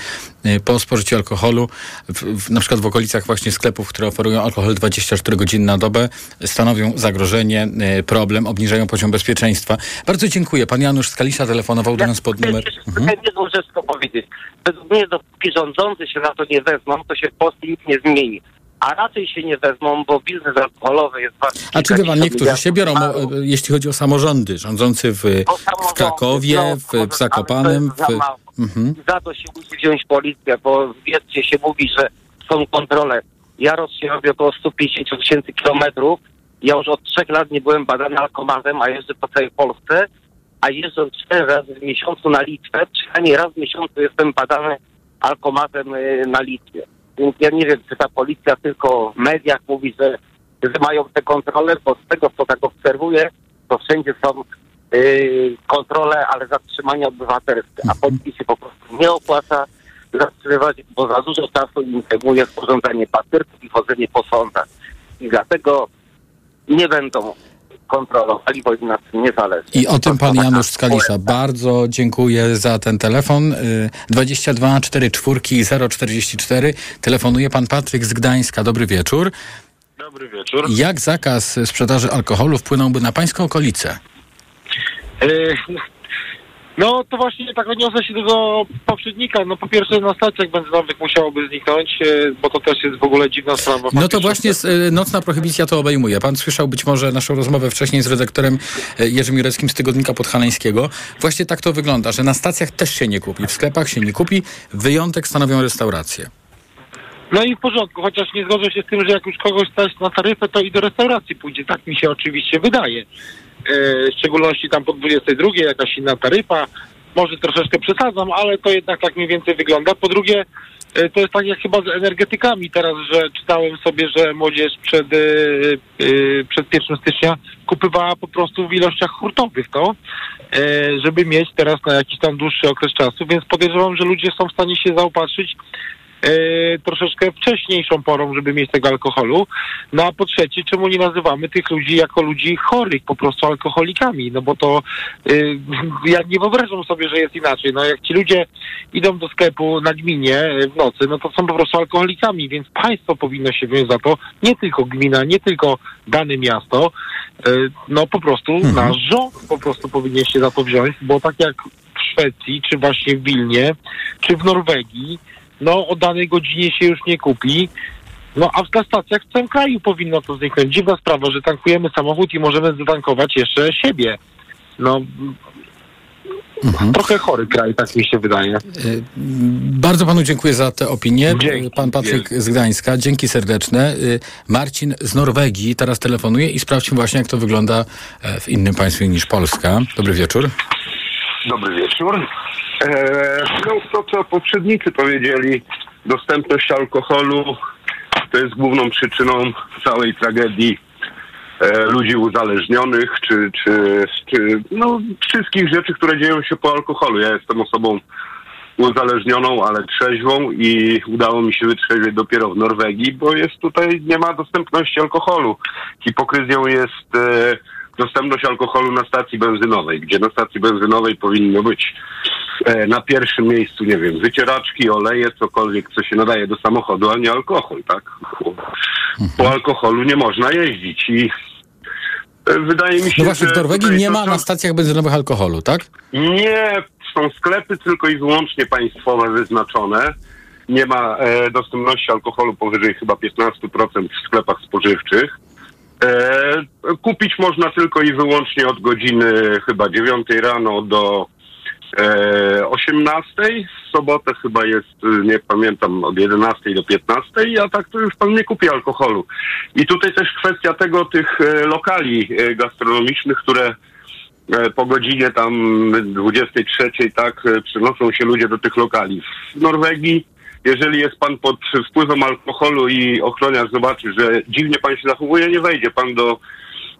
Speaker 6: po spożyciu alkoholu, w, w, na przykład w okolicach właśnie sklepów, które oferują alkohol 24 godziny na dobę, stanowią zagrożenie, problem, obniżają poziom bezpieczeństwa. Bardzo dziękuję. Pan Janusz z Kalisza telefonował do nas pod numer...
Speaker 9: Chcę
Speaker 6: Mhm.
Speaker 9: jedną rzecz powiedzieć. Według mnie, dopóki rządzący się na to nie wezmą, to się w Polsce nic nie zmieni. A raczej się nie wezmą, bo biznes alkoholowy jest bardzo...
Speaker 6: A czy pan, niektórzy się biorą, o, e, jeśli chodzi o samorządy, rządzący w, w Krakowie, w, w Zakopanem, w... Mhm.
Speaker 9: Za to się musi wziąć policja, bo wiecie, się mówi, że są kontrole. Jarosz się robi około 150 tysięcy kilometrów. Ja już od trzech lat nie byłem badany alkomatem, a jeżdżę po całej Polsce, a jeżdżę cztery razy w miesiącu na Litwę. Przynajmniej raz w miesiącu jestem badany alkomatem y, na Litwie. Więc ja nie wiem, czy ta policja tylko w mediach mówi, że, że mają te kontrole, bo z tego, co tak obserwuję, to wszędzie są y, kontrole, ale zatrzymania obywatelskie, a policji się po prostu nie opłaca, zatrzymywać, bo za dużo czasu im zajmuje sporządzanie papierków i chodzenie po sądach. I dlatego nie będą kontrolowali, bo im na tym nie zależy.
Speaker 6: I o tym pan Janusz
Speaker 9: poeta.
Speaker 6: Bardzo dziękuję za ten telefon. Y, 22 44 044. Telefonuje pan Patryk z Gdańska. Dobry wieczór.
Speaker 10: Dobry wieczór.
Speaker 6: Jak zakaz sprzedaży alkoholu wpłynąłby na pańską okolicę?
Speaker 10: E, No to właśnie tak odniosę się do tego poprzednika. No po pierwsze na stacjach benzynowych musiałoby zniknąć, e, bo to też jest w ogóle dziwna sprawa.
Speaker 6: No to właśnie y, nocna prohibicja to obejmuje. Pan słyszał być może naszą rozmowę wcześniej z redaktorem y, Jerzym Jureckim z Tygodnika Podhalańskiego. Właśnie tak to wygląda, że na stacjach też się nie kupi, w sklepach się nie kupi, wyjątek stanowią restauracje.
Speaker 10: No i w porządku, chociaż nie zgodzę się z tym, że jak już kogoś stać na taryfę, to i do restauracji pójdzie. Tak mi się oczywiście wydaje. E, w szczególności tam po 22 jakaś inna taryfa. Może troszeczkę przesadzam, ale to jednak tak mniej więcej wygląda. Po drugie, e, to jest tak jak chyba z energetykami teraz, że czytałem sobie, że młodzież przed, e, przed 1 stycznia kupywała po prostu w ilościach hurtowych to, żeby mieć teraz na jakiś tam dłuższy okres czasu, więc podejrzewam, że ludzie są w stanie się zaopatrzyć troszeczkę wcześniejszą porą, żeby mieć tego alkoholu. No a po trzecie, czemu nie nazywamy tych ludzi jako ludzi chorych, po prostu alkoholikami? No bo to e, *laughs* ja nie wyobrażam sobie, że jest inaczej. No jak ci ludzie idą do sklepu na gminie e, w nocy, no to są po prostu alkoholikami, więc państwo powinno się wziąć za to, nie tylko gmina, nie tylko dane miasto, e, no po prostu nasz rząd po prostu powinien się za to wziąć, bo tak jak w Szwecji, czy właśnie w Wilnie, czy w Norwegii, no o danej godzinie się już nie kupi. No a na stacjach w całym kraju powinno to zniknąć. Dziwna sprawa, że tankujemy samochód i możemy zatankować jeszcze siebie. No trochę chory kraj, tak mi się wydaje.
Speaker 6: Y, Bardzo panu dziękuję za tę opinię.
Speaker 10: Dzięki.
Speaker 6: Pan Patryk z Gdańska, dzięki serdeczne. Y, Marcin z Norwegii teraz telefonuje i sprawdźmy właśnie, jak to wygląda e, w innym państwie niż Polska. Dobry wieczór.
Speaker 11: Dobry wieczór. E, no to, co poprzednicy powiedzieli, dostępność alkoholu to jest główną przyczyną całej tragedii e, ludzi uzależnionych, czy, czy, czy no, wszystkich rzeczy, które dzieją się po alkoholu. Ja jestem osobą uzależnioną, ale trzeźwą i udało mi się wytrzeźwieć dopiero w Norwegii, bo jest tutaj, nie ma dostępności alkoholu. Hipokryzją jest e, dostępność alkoholu na stacji benzynowej, gdzie na stacji benzynowej powinno być e, na pierwszym miejscu, nie wiem, wycieraczki, oleje, cokolwiek, co się nadaje do samochodu, a nie alkohol, tak? Po alkoholu nie można jeździć i e, wydaje mi się,
Speaker 6: No właśnie,
Speaker 11: że
Speaker 6: w Norwegii nie ma na stacjach benzynowych alkoholu, tak?
Speaker 11: nie, są sklepy tylko i wyłącznie państwowe wyznaczone. Nie ma e, dostępności alkoholu powyżej chyba 15% w sklepach spożywczych. E, kupić można tylko i wyłącznie od godziny chyba 9 rano do e, 18. W sobotę chyba jest, e, nie pamiętam, od 11 do 15, a tak to już pan nie kupi alkoholu. I tutaj też kwestia tego, tych e, lokali e, gastronomicznych, które e, po godzinie tam 23, tak, e, przenoszą się ludzie do tych lokali. W Norwegii, jeżeli jest pan pod wpływem alkoholu i ochroniarz zobaczy, że dziwnie pan się zachowuje, nie wejdzie pan do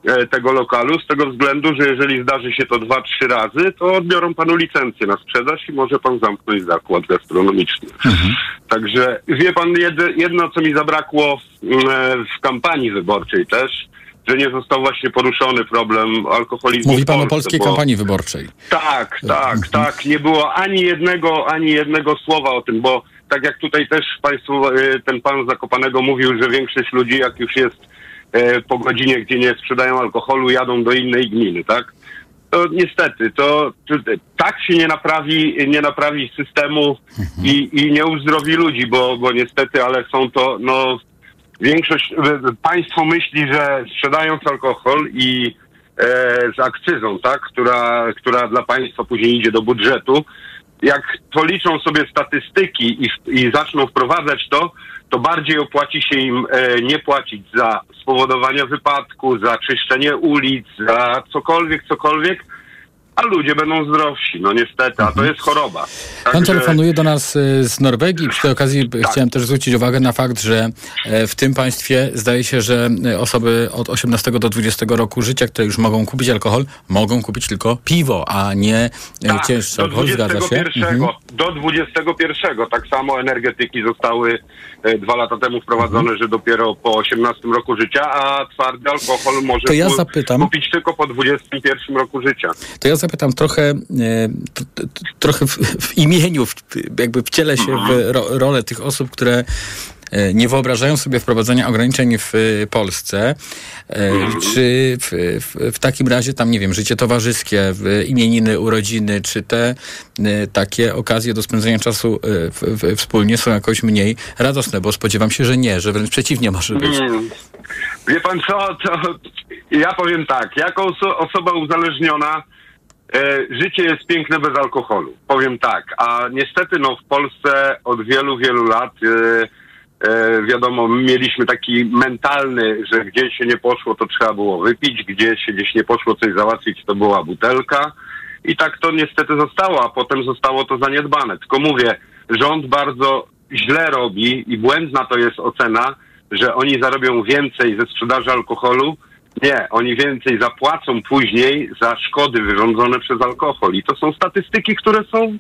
Speaker 11: e, tego lokalu z tego względu, że jeżeli zdarzy się to dwa, trzy razy, to odbiorą panu licencję na sprzedaż i może pan zamknąć zakład gastronomiczny. Także wie pan, jed- jedno co mi zabrakło mm, e, w kampanii wyborczej też, że nie został właśnie poruszony problem alkoholizmu.
Speaker 6: Mówi pan o polskiej
Speaker 11: bo-
Speaker 6: kampanii wyborczej.
Speaker 11: tak, tak, tak. Nie było ani jednego, ani jednego słowa o tym, bo tak jak tutaj też państwu e, ten pan Zakopanego mówił, że większość ludzi jak już jest e, po godzinie, gdzie nie sprzedają alkoholu, jadą do innej gminy, tak? To niestety, to, to tak się nie naprawi, nie naprawi systemu i, i nie uzdrowi ludzi, bo, bo niestety, ale są to, no, większość, e, państwo myśli, że sprzedając alkohol i e, z akcyzą, tak, która, która dla państwa później idzie do budżetu, jak policzą sobie statystyki i, i zaczną wprowadzać to, to bardziej opłaci się im e, nie płacić za spowodowanie wypadku, za czyszczenie ulic, za cokolwiek, cokolwiek, a ludzie będą zdrowsi. No niestety, a to jest choroba.
Speaker 6: Pan
Speaker 11: Także-
Speaker 6: telefonuje do nas y, z Norwegii. Przy tej okazji
Speaker 11: Tak.
Speaker 6: chciałem też zwrócić uwagę na fakt, że e, w tym państwie zdaje się, że e, osoby od 18 do 20 roku życia, które już mogą kupić alkohol, mogą kupić tylko piwo, a nie e,
Speaker 11: Tak,
Speaker 6: cięższy alkohol. Zgadza się?
Speaker 11: 21,
Speaker 6: Mhm.
Speaker 11: do 21. Tak samo energetyki zostały e, dwa lata temu wprowadzone, że dopiero po 18 roku życia, a twardy alkohol może
Speaker 6: To ja zapytam-
Speaker 11: kupić tylko po 21 roku życia.
Speaker 6: To ja zapytam trochę, e, trochę w, w imieniu, w, jakby wcielę się w ro, rolę tych osób, które e, nie wyobrażają sobie wprowadzenia ograniczeń w e, Polsce. E, Czy w, w, w takim razie tam, nie wiem, życie towarzyskie, imieniny, urodziny, czy te takie okazje do spędzenia czasu w, wspólnie są jakoś mniej radosne? Bo spodziewam się, że nie, że wręcz przeciwnie może być.
Speaker 11: Wie pan co, to ja powiem tak, jako oso- osoba uzależniona życie jest piękne bez alkoholu, powiem tak, a niestety no w Polsce od wielu, wielu lat e, e, wiadomo, mieliśmy taki mentalny, że gdzieś się nie poszło, to trzeba było wypić, gdzieś się gdzieś nie poszło coś załatwić, to była butelka i tak to niestety zostało, a potem zostało to zaniedbane. Tylko mówię, rząd bardzo źle robi i błędna to jest ocena, że oni zarobią więcej ze sprzedaży alkoholu. Nie, oni więcej zapłacą później za szkody wyrządzone przez alkohol. I to są statystyki, które są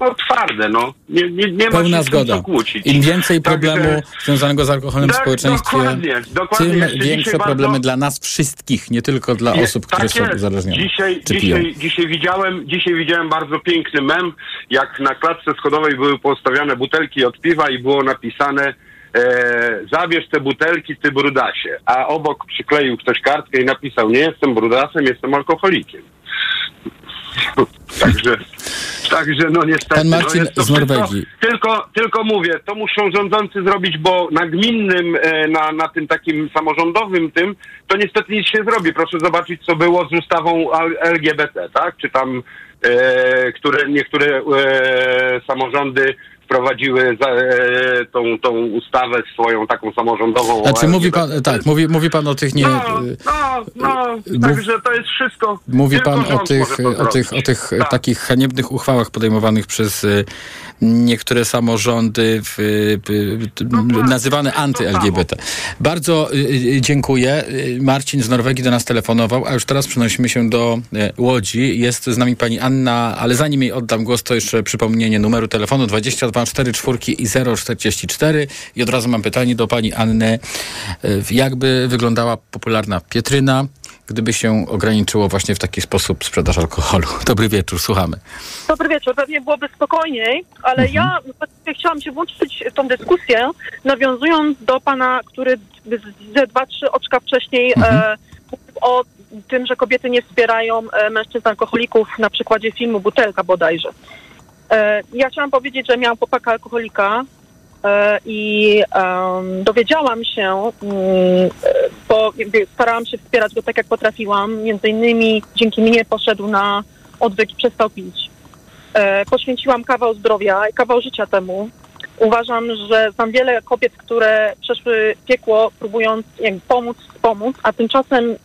Speaker 11: no, twarde, no. Nie, nie, nie ma
Speaker 6: Pełna
Speaker 11: się
Speaker 6: zgoda.
Speaker 11: kłócić.
Speaker 6: Im więcej problemu związanego z alkoholem w
Speaker 11: Tak,
Speaker 6: społeczeństwie,
Speaker 11: dokładnie, dokładnie.
Speaker 6: tym większe problemy
Speaker 11: bardzo-
Speaker 6: dla nas wszystkich, nie tylko dla
Speaker 11: Nie,
Speaker 6: osób, które
Speaker 11: tak
Speaker 6: są
Speaker 11: jest.
Speaker 6: uzależnione.
Speaker 11: Dzisiaj, dzisiaj, dzisiaj, widziałem, dzisiaj widziałem bardzo piękny mem, jak na klatce schodowej były postawiane butelki od piwa i było napisane zabierz te butelki, ty brudasie. A obok przykleił ktoś kartkę i napisał nie jestem brudasem, jestem alkoholikiem. Także, także no niestety.
Speaker 6: Pan Marcin
Speaker 11: no jest to
Speaker 6: z Norwegii.
Speaker 11: Wszystko, tylko, tylko mówię, to muszą rządzący zrobić, bo na gminnym, e, na, na tym takim samorządowym tym, to niestety nic się zrobi. Proszę zobaczyć, co było z ustawą LGBT, tak? Czy tam, e, które niektóre e, samorządy wprowadziły za, e, tą, tą ustawę swoją taką samorządową.
Speaker 6: Znaczy mówi pan, tak, mówi, mówi pan o tych nie...
Speaker 11: No, no, no,
Speaker 6: Mów-
Speaker 11: także to jest wszystko.
Speaker 6: Mówi pan o tych, o tych, o tych
Speaker 11: Tak.
Speaker 6: takich haniebnych uchwałach podejmowanych przez y, niektóre samorządy w, y, y, nazywane anty-LGBT. Bardzo y, dziękuję. Marcin z Norwegii do nas telefonował, a już teraz przenosimy się do y, Łodzi. Jest z nami pani Anna, ale zanim jej oddam głos, to jeszcze przypomnienie numeru telefonu 22 44 i 044 i od razu mam pytanie do pani Anny. Y, Jakby wyglądała popularna Pietryna, gdyby się ograniczyło właśnie w taki sposób sprzedaż alkoholu? *laughs* Dobry wieczór, słuchamy.
Speaker 12: Dobry wieczór. Pewnie byłoby spokojniej, ale ja właściwie chciałam się włączyć w tą dyskusję, nawiązując do pana, który ze dwa, trzy oczka wcześniej e, mówił o tym, że kobiety nie wspierają e, mężczyzn alkoholików na przykładzie filmu Butelka bodajże. E, ja chciałam powiedzieć, że miałam chłopaka alkoholika e, i dowiedziałam się, mm, e, bo starałam się wspierać go tak, jak potrafiłam. Między innymi dzięki mnie poszedł na odwyk i przestał pić. Poświęciłam kawał zdrowia i kawał życia temu. Uważam, że znam wiele kobiet, które przeszły piekło, próbując pomóc, wspomóc, a tymczasem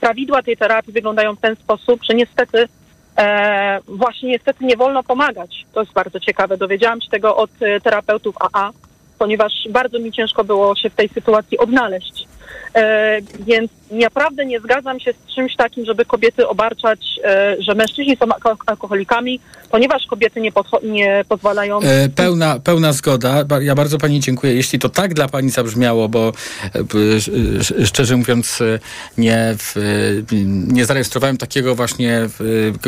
Speaker 12: prawidła tej terapii wyglądają w ten sposób, że niestety e, właśnie niestety nie wolno pomagać. To jest bardzo ciekawe. Dowiedziałam się tego od e, terapeutów AA, ponieważ bardzo mi ciężko było się w tej sytuacji odnaleźć. E, więc naprawdę nie zgadzam się z czymś takim, żeby kobiety obarczać, e, że mężczyźni są alko- alkoholikami, ponieważ kobiety nie, nie pozwalają.
Speaker 6: E, pełna, pełna zgoda. Ja bardzo pani dziękuję. Jeśli to tak dla pani zabrzmiało, bo szczerze mówiąc nie, nie zarejestrowałem takiego właśnie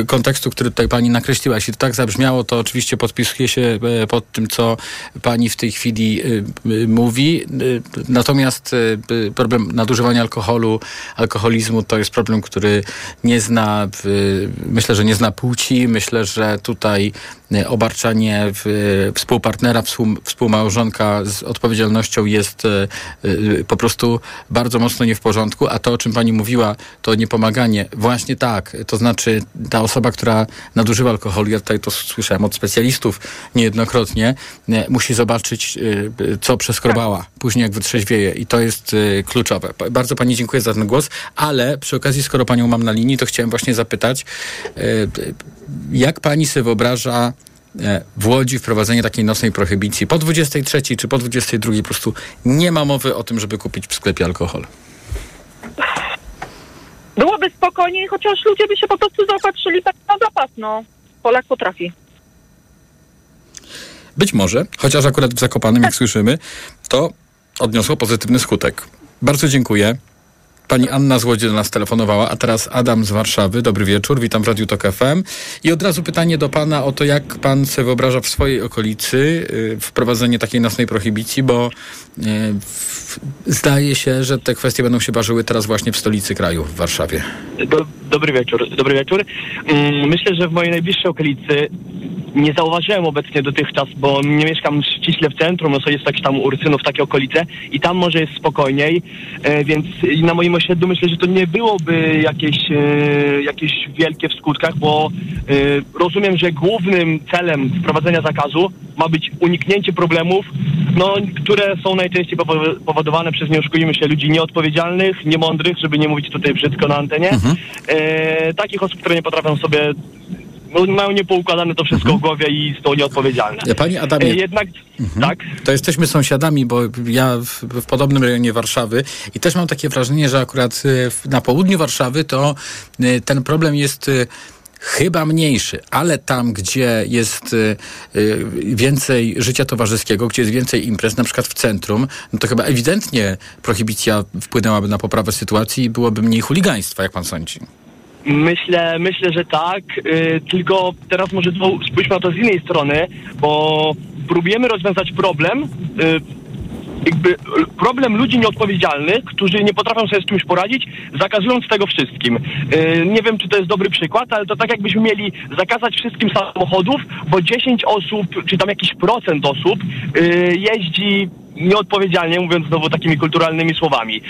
Speaker 6: kontekstu, który tutaj pani nakreśliła. Jeśli to tak zabrzmiało, to oczywiście podpisuję się pod tym, co pani w tej chwili mówi. Natomiast problem nadużywania alkoholu, alkoholizmu to jest problem, który nie zna, myślę, że nie zna płci. Myślę, że tutaj e, obarczanie współpartnera, współ, współmałżonka z odpowiedzialnością jest e, e, po prostu bardzo mocno nie w porządku, a to, o czym pani mówiła, to niepomaganie. Właśnie tak, to znaczy ta osoba, która nadużywa alkoholu, ja tutaj to słyszałem od specjalistów niejednokrotnie, musi zobaczyć, co przeskrobała później, jak wytrzeźwieje i to jest kluczowe. Bardzo pani dziękuję za ten głos, ale przy okazji, skoro panią mam na linii, to chciałem właśnie zapytać, e, e, jak pani sobie wyobraża e, w Łodzi wprowadzenie takiej nocnej prohibicji po 23 czy po 22 po prostu nie ma mowy o tym, żeby kupić w sklepie alkohol.
Speaker 12: Byłoby spokojniej, chociaż ludzie by się po prostu zaopatrzyli tak na zapas, no. Polak potrafi.
Speaker 6: Być może, chociaż akurat w Zakopanem, jak słyszymy, to odniosło pozytywny skutek. Bardzo dziękuję. Pani Anna z Łodzi do nas telefonowała, a teraz Adam z Warszawy. Dobry wieczór, witam w Radiu Tok FM. I od razu pytanie do Pana o to, jak Pan sobie wyobraża w swojej okolicy y, wprowadzenie takiej nocnej prohibicji, bo y, zdaje się, że te kwestie będą się ważyły teraz właśnie w stolicy kraju, w Warszawie.
Speaker 13: Do, dobry wieczór. Dobry wieczór. Mm, Myślę, że w mojej najbliższej okolicy nie zauważyłem obecnie dotychczas, bo nie mieszkam ściśle w centrum, no to jest jakieś tam Ursynów, takie okolice i tam może jest spokojniej, e, więc na moim osiedlu myślę, że to nie byłoby jakieś, e, jakieś wielkie w skutkach, bo e, rozumiem, że głównym celem wprowadzenia zakazu ma być uniknięcie problemów, no, które są najczęściej powo- powodowane przez, nie oszukujmy się, ludzi nieodpowiedzialnych, niemądrych, żeby nie mówić tutaj brzydko na antenie, e, takich osób, które nie potrafią sobie mają niepoukładane to wszystko w głowie i są nieodpowiedzialne.
Speaker 6: Pani Adamie,
Speaker 13: E, Jednak, tak,
Speaker 6: To jesteśmy sąsiadami, bo ja w, w podobnym rejonie Warszawy i też mam takie wrażenie, że akurat w- na południu Warszawy to y, ten problem jest chyba mniejszy, ale tam, gdzie jest więcej życia towarzyskiego, gdzie jest więcej imprez, na przykład w centrum, no to chyba ewidentnie prohibicja wpłynęłaby na poprawę sytuacji i byłoby mniej chuligaństwa, jak pan sądzi.
Speaker 13: Myślę, myślę, że tak, y, tylko teraz może spójrzmy na to z innej strony, bo próbujemy rozwiązać problem, y, jakby problem ludzi nieodpowiedzialnych, którzy nie potrafią sobie z czymś poradzić, zakazując tego wszystkim. Y, Nie wiem, czy to jest dobry przykład, ale to tak jakbyśmy mieli zakazać wszystkim samochodów, bo 10 osób, czy tam jakiś procent osób jeździ nieodpowiedzialnie, mówiąc znowu takimi kulturalnymi słowami.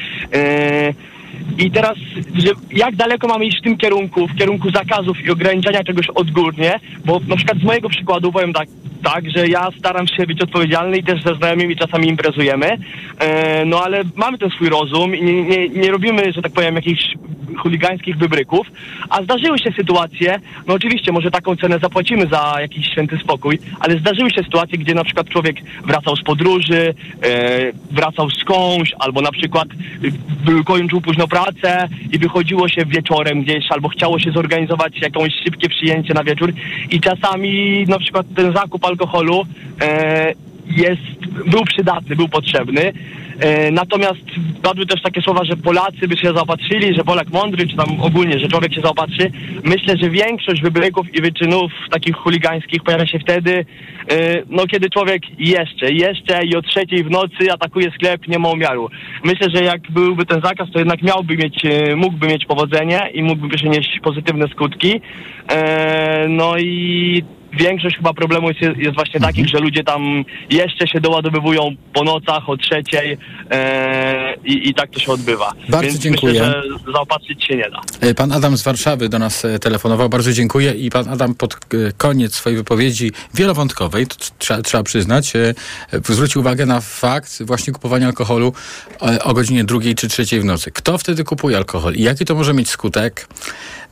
Speaker 13: I teraz, że jak daleko mamy iść w tym kierunku, w kierunku zakazów i ograniczania czegoś odgórnie, bo na przykład z mojego przykładu powiem tak, tak, że ja staram się być odpowiedzialny i też ze znajomymi czasami imprezujemy, e, no ale mamy ten swój rozum i nie, nie, nie robimy, że tak powiem, jakichś chuligańskich wybryków, a zdarzyły się sytuacje, no oczywiście może taką cenę zapłacimy za jakiś święty spokój, ale zdarzyły się sytuacje, gdzie na przykład człowiek wracał z podróży, e, wracał skądś, albo na przykład y, kończył późno pracę i wychodziło się wieczorem gdzieś, albo chciało się zorganizować jakąś szybkie przyjęcie na wieczór. I czasami na przykład ten zakup alkoholu e, jest, był przydatny, był potrzebny. E, natomiast padły też takie słowa, że Polacy by się zaopatrzyli, że Polak mądry, czy tam ogólnie, że człowiek się zaopatrzy. Myślę, że większość wybryków i wyczynów takich chuligańskich pojawia się wtedy, e, no kiedy człowiek jeszcze, jeszcze i o trzeciej w nocy atakuje sklep, nie ma umiaru. Myślę, że jak byłby ten zakaz, to jednak miałby mieć, e, mógłby mieć powodzenie i mógłby przynieść pozytywne skutki. No i większość chyba problemów jest, jest właśnie takich, że ludzie tam jeszcze się doładowywują po nocach o trzeciej e, i, i tak to się odbywa.
Speaker 6: Bardzo
Speaker 13: Więc
Speaker 6: dziękuję.
Speaker 13: myślę, że zaopatrzyć się nie da.
Speaker 6: E, Pan Adam z Warszawy do nas e, telefonował. Bardzo dziękuję. I pan Adam pod e, koniec swojej wypowiedzi wielowątkowej, to trzeba, trzeba przyznać, zwrócił uwagę na fakt właśnie kupowania alkoholu o godzinie drugiej czy trzeciej w nocy. Kto wtedy kupuje alkohol i jaki to może mieć skutek?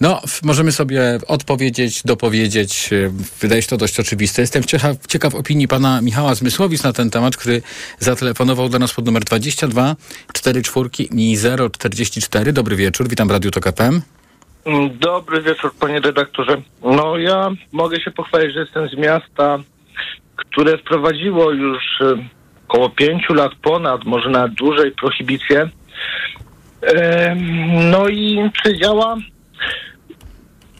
Speaker 6: No, możemy sobie odpowiedzieć, dopowiedzieć. e, Wydaje się to dość oczywiste. Jestem ciekaw, ciekaw opinii pana Michała Zmysłowic na ten temat, który zatelefonował do nas pod numer 22 44 i 044. Dobry wieczór, witam w Radiu Tok FM.
Speaker 14: Dobry wieczór, panie redaktorze. No ja mogę się pochwalić, że jestem z miasta, które wprowadziło już e, około pięciu lat ponad, może nawet dłużej, prohibicję. No i czy działa?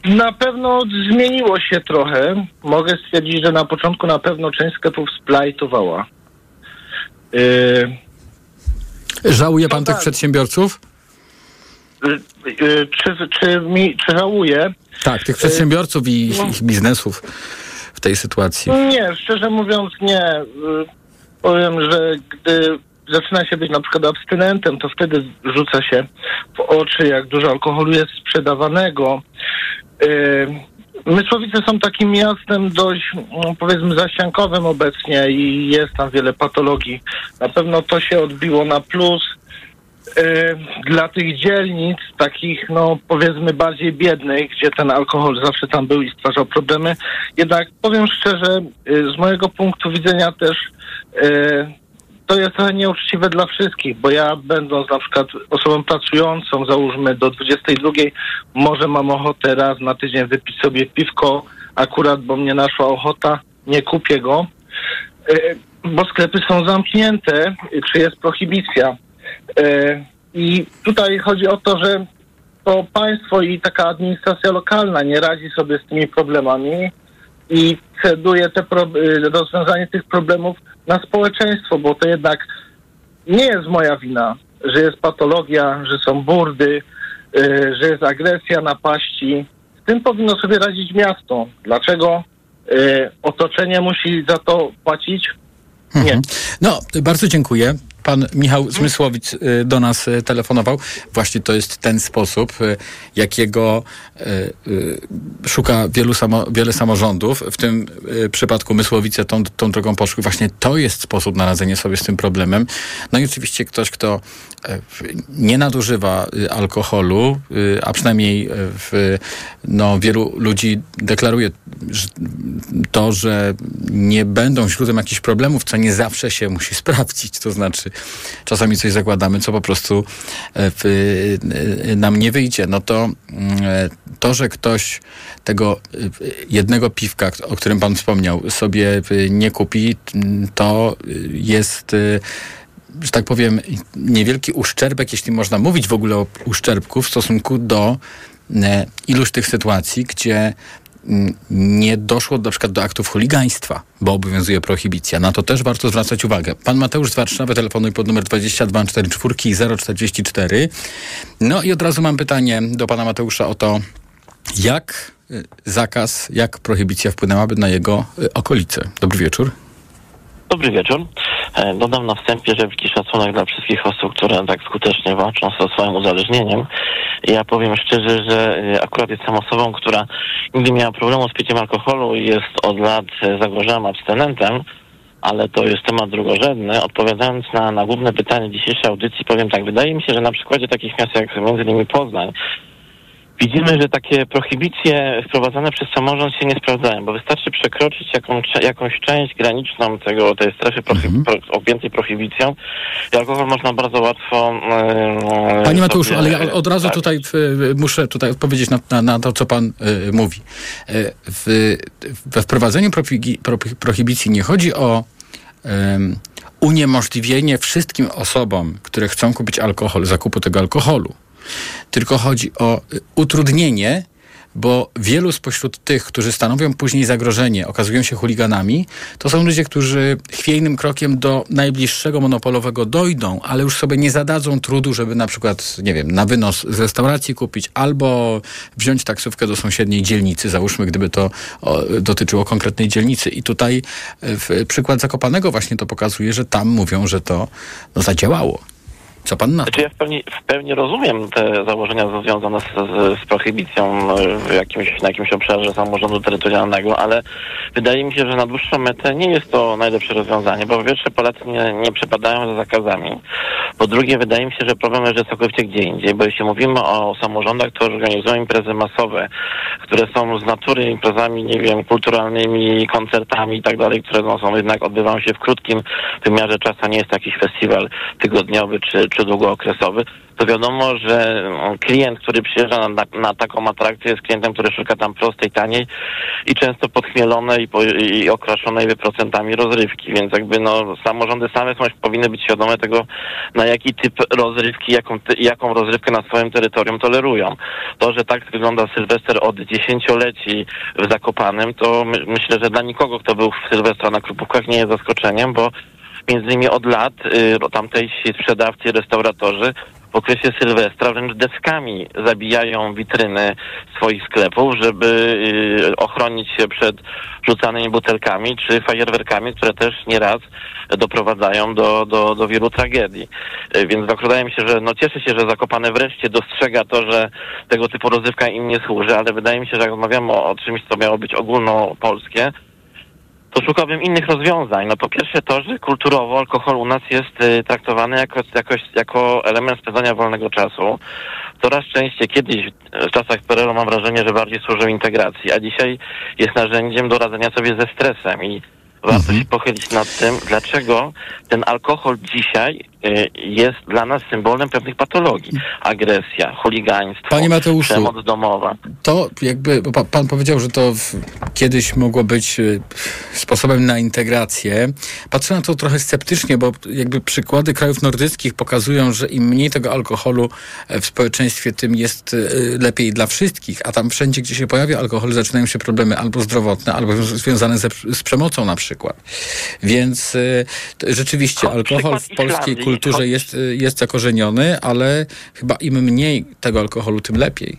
Speaker 14: Na pewno zmieniło się trochę. Mogę stwierdzić, że na początku na pewno część sklepów splajtowała. E,
Speaker 6: Żałuje pan
Speaker 14: No
Speaker 6: tych
Speaker 14: tak.
Speaker 6: przedsiębiorców?
Speaker 14: e, e, Czy, czy, mi, czy żałuję?
Speaker 6: Tak, tych przedsiębiorców i ich,
Speaker 14: no.
Speaker 6: ich biznesów w tej sytuacji.
Speaker 14: Nie, szczerze mówiąc nie. Y, Powiem, że gdy zaczyna się być na przykład abstynentem, to wtedy rzuca się w oczy, jak dużo alkoholu jest sprzedawanego. Y, Mysłowice są takim miastem dość, mm, powiedzmy, zaściankowym obecnie i jest tam wiele patologii. Na pewno to się odbiło na plus. y, dla tych dzielnic, takich no powiedzmy bardziej biednych, gdzie ten alkohol zawsze tam był i stwarzał problemy. Jednak powiem szczerze, y, z mojego punktu widzenia też to jest trochę nieuczciwe dla wszystkich, bo ja będąc na przykład osobą pracującą, załóżmy do 22, może mam ochotę raz na tydzień wypić sobie piwko, akurat bo mnie naszła ochota, nie kupię go, y, bo sklepy są zamknięte, czy jest prohibicja. Y, I tutaj chodzi o to, że to państwo i taka administracja lokalna nie radzi sobie z tymi problemami i ceduje te pro, y, rozwiązanie tych problemów na społeczeństwo, bo to jednak nie jest moja wina, że jest patologia, że są burdy, y, że jest agresja, napaści. Z tym powinno sobie radzić miasto. Dlaczego y, otoczenie musi za to płacić? Nie.
Speaker 6: No, bardzo dziękuję. Pan Michał Zmysłowic y, do nas y, telefonował. Właśnie to jest ten sposób, y, jakiego szuka wielu samo, wiele samorządów. W tym przypadku Mysłowice tą, tą drogą poszły. Właśnie to jest sposób na radzenie sobie z tym problemem. No i oczywiście ktoś, kto nie nadużywa alkoholu, a przynajmniej w, no, wielu ludzi deklaruje że to, że nie będą źródłem jakichś problemów, co nie zawsze się musi *laughs* sprawdzić. To znaczy, czasami coś zakładamy, co po prostu e, w, e, nam nie wyjdzie. No to mm, e, to, że ktoś tego e, jednego piwka, o którym pan wspomniał, sobie e, nie kupi, m, to e, jest e, że tak powiem, niewielki uszczerbek, jeśli można mówić w ogóle o uszczerbku w stosunku do e, iluś tych sytuacji, gdzie mm, nie doszło na przykład do aktów chuligaństwa, bo obowiązuje prohibicja. Na to też warto zwracać uwagę. Pan Mateusz z Warszawy telefonuje pod numer 2244 i 044. No i od razu mam pytanie do pana Mateusza o to, jak y, zakaz, jak prohibicja wpłynęłaby na jego y, okolice. Dobry wieczór.
Speaker 15: Dobry wieczór. E, Dodam na wstępie, że wielki szacunek dla wszystkich osób, które tak skutecznie walczą ze swoim uzależnieniem. Ja powiem szczerze, że e, akurat jestem osobą, która nigdy miała problemu z piciem alkoholu i jest od lat e, zagrożonym abstynentem, ale to jest temat drugorzędny. Odpowiadając na, na główne pytanie dzisiejszej audycji, powiem tak, wydaje mi się, że na przykładzie takich miast jak między innymi Poznań, Widzimy, że takie prohibicje wprowadzane przez samorząd się nie sprawdzają, bo wystarczy przekroczyć jaką, jakąś część graniczną tego, tej strefy prohi- pro, objętej prohibicją i alkohol można bardzo łatwo... e,
Speaker 6: Panie Mateuszu, ale ja od razu
Speaker 15: tak.
Speaker 6: tutaj w, muszę tutaj odpowiedzieć na, na, na to, co pan y, mówi. W, we wprowadzeniu pro, prohibicji nie chodzi o uniemożliwienie wszystkim osobom, które chcą kupić alkohol, zakupu tego alkoholu. Tylko chodzi o y, utrudnienie, bo wielu spośród tych, którzy stanowią później zagrożenie, okazują się chuliganami, to są ludzie, którzy chwiejnym krokiem do najbliższego monopolowego dojdą, ale już sobie nie zadadzą trudu, żeby na przykład, nie wiem, na wynos z restauracji kupić albo wziąć taksówkę do sąsiedniej dzielnicy, załóżmy, gdyby to dotyczyło konkretnej dzielnicy. I tutaj e, przykład Zakopanego właśnie to pokazuje, że tam mówią, że to no, zadziałało. Co pan na to?
Speaker 15: Znaczy ja w pełni, w pełni rozumiem te założenia związane z, z, z prohibicją e, w jakimś, na jakimś obszarze samorządu terytorialnego, ale wydaje mi się, że na dłuższą metę nie jest to najlepsze rozwiązanie, bo po pierwsze Polacy nie, nie przepadają za zakazami. Po drugie wydaje mi się, że problem leży całkowicie gdzie indziej, bo jeśli mówimy o samorządach, które organizują imprezy masowe, które są z natury imprezami, nie wiem, kulturalnymi, koncertami i tak dalej, które no, są jednak odbywają się w krótkim wymiarze czasu, nie jest to jakiś festiwal tygodniowy czy, czy długookresowy, to wiadomo, że no, klient, który przyjeżdża na, na taką atrakcję jest klientem, który szuka tam prostej, taniej i często podchmielonej i, po, i okraszonej procentami rozrywki, więc jakby no samorządy same są, powinny być świadome tego, na jaki typ rozrywki, jaką, jaką rozrywkę na swoim terytorium tolerują. To, że tak wygląda Sylwester od dziesięcioleci w Zakopanem, to my, myślę, że dla nikogo, kto był w Sylwestra na Krupówkach nie jest zaskoczeniem, bo między innymi od lat y, tamtejsi sprzedawcy, restauratorzy w okresie Sylwestra wręcz deskami zabijają witryny swoich sklepów, żeby y, ochronić się przed rzucanymi butelkami czy fajerwerkami, które też nieraz doprowadzają do, do, do wielu tragedii. Y, Więc tak się, że no cieszę się, że Zakopane wreszcie dostrzega to, że tego typu rozrywka im nie służy, ale wydaje mi się, że jak rozmawiamy o, o czymś, co miało być ogólnopolskie, to szukałbym innych rozwiązań. No po pierwsze to, że kulturowo alkohol u nas jest y, traktowany jako, jako, jako element spędzania wolnego czasu. Coraz częściej kiedyś w czasach PRL-u mam wrażenie, że bardziej służył integracji, a dzisiaj jest narzędziem do radzenia sobie ze stresem i warto się pochylić nad tym, dlaczego ten alkohol dzisiaj jest dla nas symbolem pewnych patologii. Agresja, chuligaństwo,
Speaker 6: Panie Mateuszu,
Speaker 15: przemoc domowa.
Speaker 6: To jakby, pa, pan powiedział, że to w, kiedyś mogło być y, sposobem na integrację. Patrzę na to trochę sceptycznie, bo jakby przykłady krajów nordyckich pokazują, że im mniej tego alkoholu e, w społeczeństwie, tym jest y, lepiej dla wszystkich, a tam wszędzie, gdzie się pojawia alkohol, zaczynają się problemy albo zdrowotne, albo związ- związane ze, z przemocą na przykład. Więc y, rzeczywiście alkohol w polskiej
Speaker 15: Islandii.
Speaker 6: Kulturze jest, jest zakorzeniony, ale chyba im mniej tego alkoholu, tym lepiej.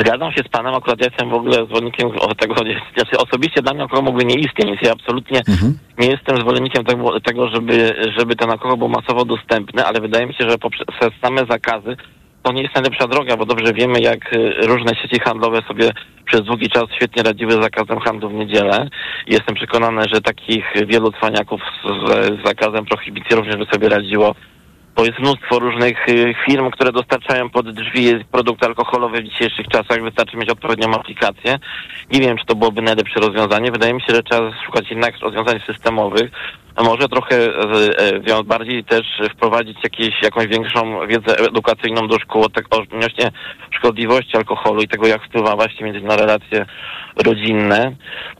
Speaker 15: Zgadzam się z panem, akurat ja jestem w ogóle zwolennikiem tego, znaczy osobiście dla mnie alkohol mógłby nie istnieć, więc ja absolutnie nie jestem zwolennikiem tego, tego żeby, żeby ten alkohol był masowo dostępny, ale wydaje mi się, że poprzez same zakazy to nie jest najlepsza droga, bo dobrze wiemy, jak y, różne sieci handlowe sobie przez długi czas świetnie radziły z zakazem handlu w niedzielę. Jestem przekonany, że takich wielu cwaniaków z, z zakazem prohibicji również by sobie radziło bo jest mnóstwo różnych y, firm, które dostarczają pod drzwi produkty alkoholowe w dzisiejszych czasach. Wystarczy mieć odpowiednią aplikację. Nie wiem, czy to byłoby najlepsze rozwiązanie. Wydaje mi się, że trzeba szukać jednak rozwiązań systemowych. Może trochę e, e, bardziej też wprowadzić jakieś, jakąś większą wiedzę edukacyjną do szkół tak, odnośnie szkodliwości alkoholu i tego, jak wpływa właśnie między na relacje rodzinne,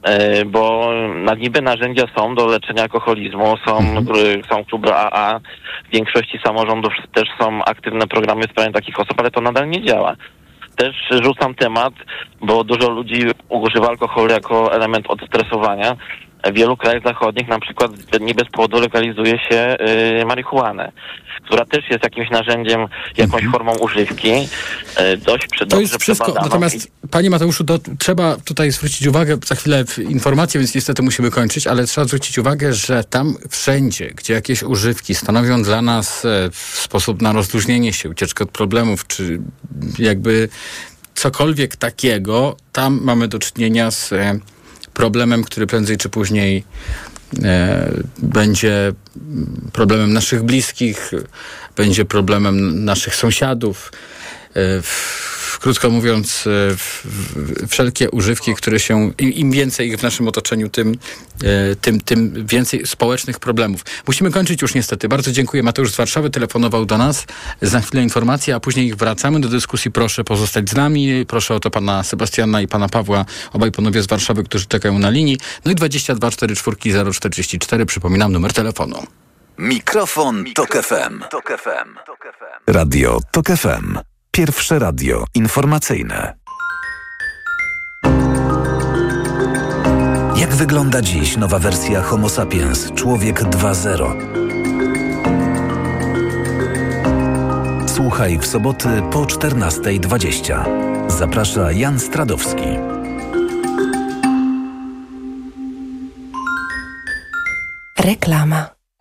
Speaker 15: e, bo na niby narzędzia są do leczenia alkoholizmu, są, gry- są kluby AA, w większości samorządów też są aktywne programy wspierania takich osób, ale to nadal nie działa. Też rzucam temat, bo dużo ludzi używa alkoholu jako element odstresowania. W wielu krajach zachodnich na przykład nie bez powodu legalizuje się y, marihuanę, która też jest jakimś narzędziem, jakąś formą używki. Y, dość przy,
Speaker 6: Mhm. To jest wszystko.
Speaker 15: przebadaną.
Speaker 6: Natomiast, panie Mateuszu, to trzeba tutaj zwrócić uwagę, za chwilę informacje, więc niestety musimy kończyć, ale trzeba zwrócić uwagę, że tam wszędzie, gdzie jakieś używki stanowią dla nas e, sposób na rozluźnienie się, ucieczkę od problemów, czy jakby cokolwiek takiego, tam mamy do czynienia z e, problemem, który prędzej czy później e, będzie problemem naszych bliskich, będzie problemem naszych sąsiadów. E, w- Krótko mówiąc, e, wszelkie używki, które się, im, więcej ich w naszym otoczeniu, tym, e, tym, tym więcej społecznych problemów. Musimy kończyć już niestety. Bardzo dziękuję. Mateusz z Warszawy telefonował do nas. Za chwilę informacje, a później wracamy do dyskusji. Proszę pozostać z nami. Proszę o to pana Sebastiana i pana Pawła, obaj panowie z Warszawy, którzy czekają na linii. No i 22 44 044, przypominam numer telefonu.
Speaker 3: Mikrofon, Tok FM. Radio Tok FM. Pierwsze radio informacyjne. Jak wygląda dziś nowa wersja Homo sapiens, człowiek 2.0? Słuchaj w soboty po 14.20. Zaprasza Jan Stradowski.
Speaker 16: Reklama.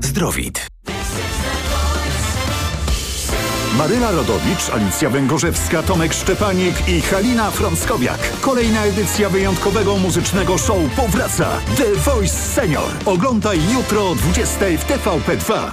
Speaker 3: Zdrowit.
Speaker 17: Maryla Rodowicz, Alicja Węgorzewska, Tomek Szczepanik i Halina Frąckowiak. Kolejna edycja wyjątkowego muzycznego show powraca. The Voice Senior. Oglądaj jutro o 20 w TVP2.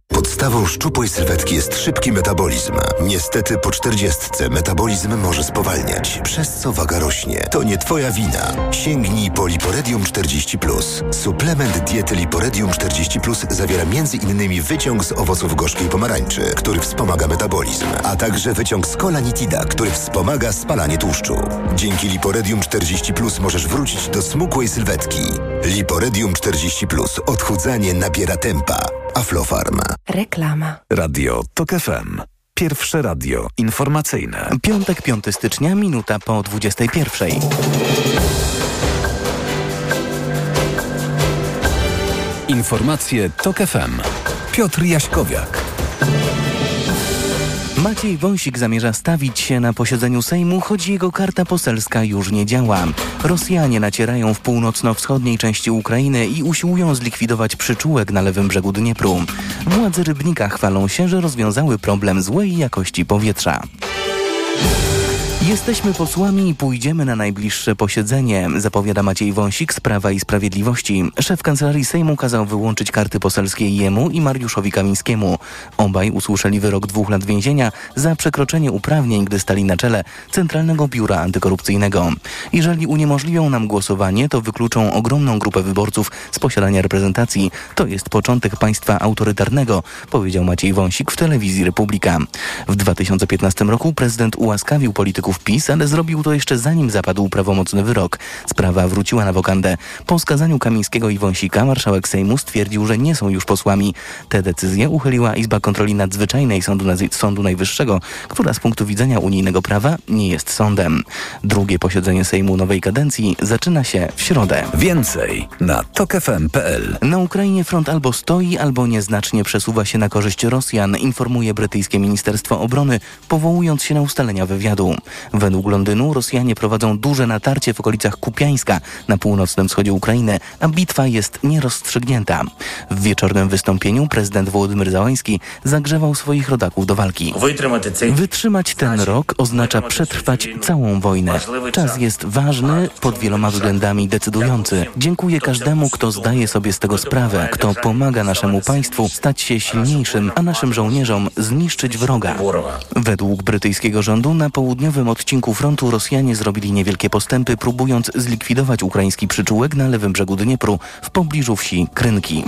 Speaker 18: Podstawą szczupłej sylwetki jest szybki metabolizm. Niestety po czterdziestce metabolizm może spowalniać. przez co waga rośnie. To nie Twoja wina. Sięgnij po Liporedium 40+. Suplement diety Liporedium 40+, zawiera m.in. wyciąg z owoców gorzkiej pomarańczy, który wspomaga metabolizm, a także wyciąg z kolanitida, który wspomaga spalanie tłuszczu. Dzięki Liporedium 40+, możesz wrócić do smukłej sylwetki. Liporedium 40+. Odchudzanie nabiera tempa. Aflofarm.
Speaker 16: Reklama.
Speaker 3: Radio TOK FM. Pierwsze radio informacyjne.
Speaker 1: Piątek, 5 stycznia, minuta po 21.
Speaker 3: Informacje TOK FM. Piotr Jaśkowiak.
Speaker 1: Maciej Wąsik zamierza stawić się na posiedzeniu Sejmu, choć jego karta poselska już nie działa. Rosjanie nacierają w północno-wschodniej części Ukrainy i usiłują zlikwidować przyczółek na lewym brzegu Dniepru. Władze Rybnika chwalą się, że rozwiązały problem złej jakości powietrza. Jesteśmy posłami i pójdziemy na najbliższe posiedzenie, zapowiada Maciej Wąsik z Prawa i Sprawiedliwości. Szef Kancelarii Sejmu kazał wyłączyć karty poselskie jemu i Mariuszowi Kamińskiemu. Obaj usłyszeli wyrok dwóch lat więzienia za przekroczenie uprawnień, gdy stali na czele Centralnego Biura Antykorupcyjnego. Jeżeli uniemożliwią nam głosowanie, to wykluczą ogromną grupę wyborców z posiadania reprezentacji. To jest początek państwa autorytarnego, powiedział Maciej Wąsik w telewizji Republika. W 2015 roku prezydent ułaskawił polityków PiS, ale zrobił to jeszcze zanim zapadł prawomocny wyrok. Sprawa wróciła na wokandę. Po skazaniu Kamińskiego i Wąsika marszałek Sejmu stwierdził, że nie są już posłami. Te decyzje uchyliła Izba Kontroli Nadzwyczajnej Sądu, Nazy- Sądu Najwyższego, która z punktu widzenia unijnego prawa nie jest sądem. Drugie posiedzenie Sejmu nowej kadencji zaczyna się w środę.
Speaker 3: Więcej na tokefm.pl.
Speaker 1: Na Ukrainie front albo stoi, albo nieznacznie przesuwa się na korzyść Rosjan, informuje brytyjskie Ministerstwo Obrony, powołując się na ustalenia wywiadu. Według Londynu Rosjanie prowadzą duże natarcie w okolicach Kupiańska na północnym wschodzie Ukrainy, a bitwa jest nierozstrzygnięta. W wieczornym wystąpieniu prezydent Wołodymyr Załański zagrzewał swoich rodaków do walki. Wytrzymać ten rok oznacza przetrwać całą wojnę. Czas jest ważny, pod wieloma względami decydujący. Dziękuję każdemu, kto zdaje sobie z tego sprawę, kto pomaga naszemu państwu stać się silniejszym, a naszym żołnierzom zniszczyć wroga. Według brytyjskiego rządu na południowym odcinku frontu Rosjanie zrobili niewielkie postępy, próbując zlikwidować ukraiński przyczółek na lewym brzegu Dniepru w pobliżu wsi Krynki.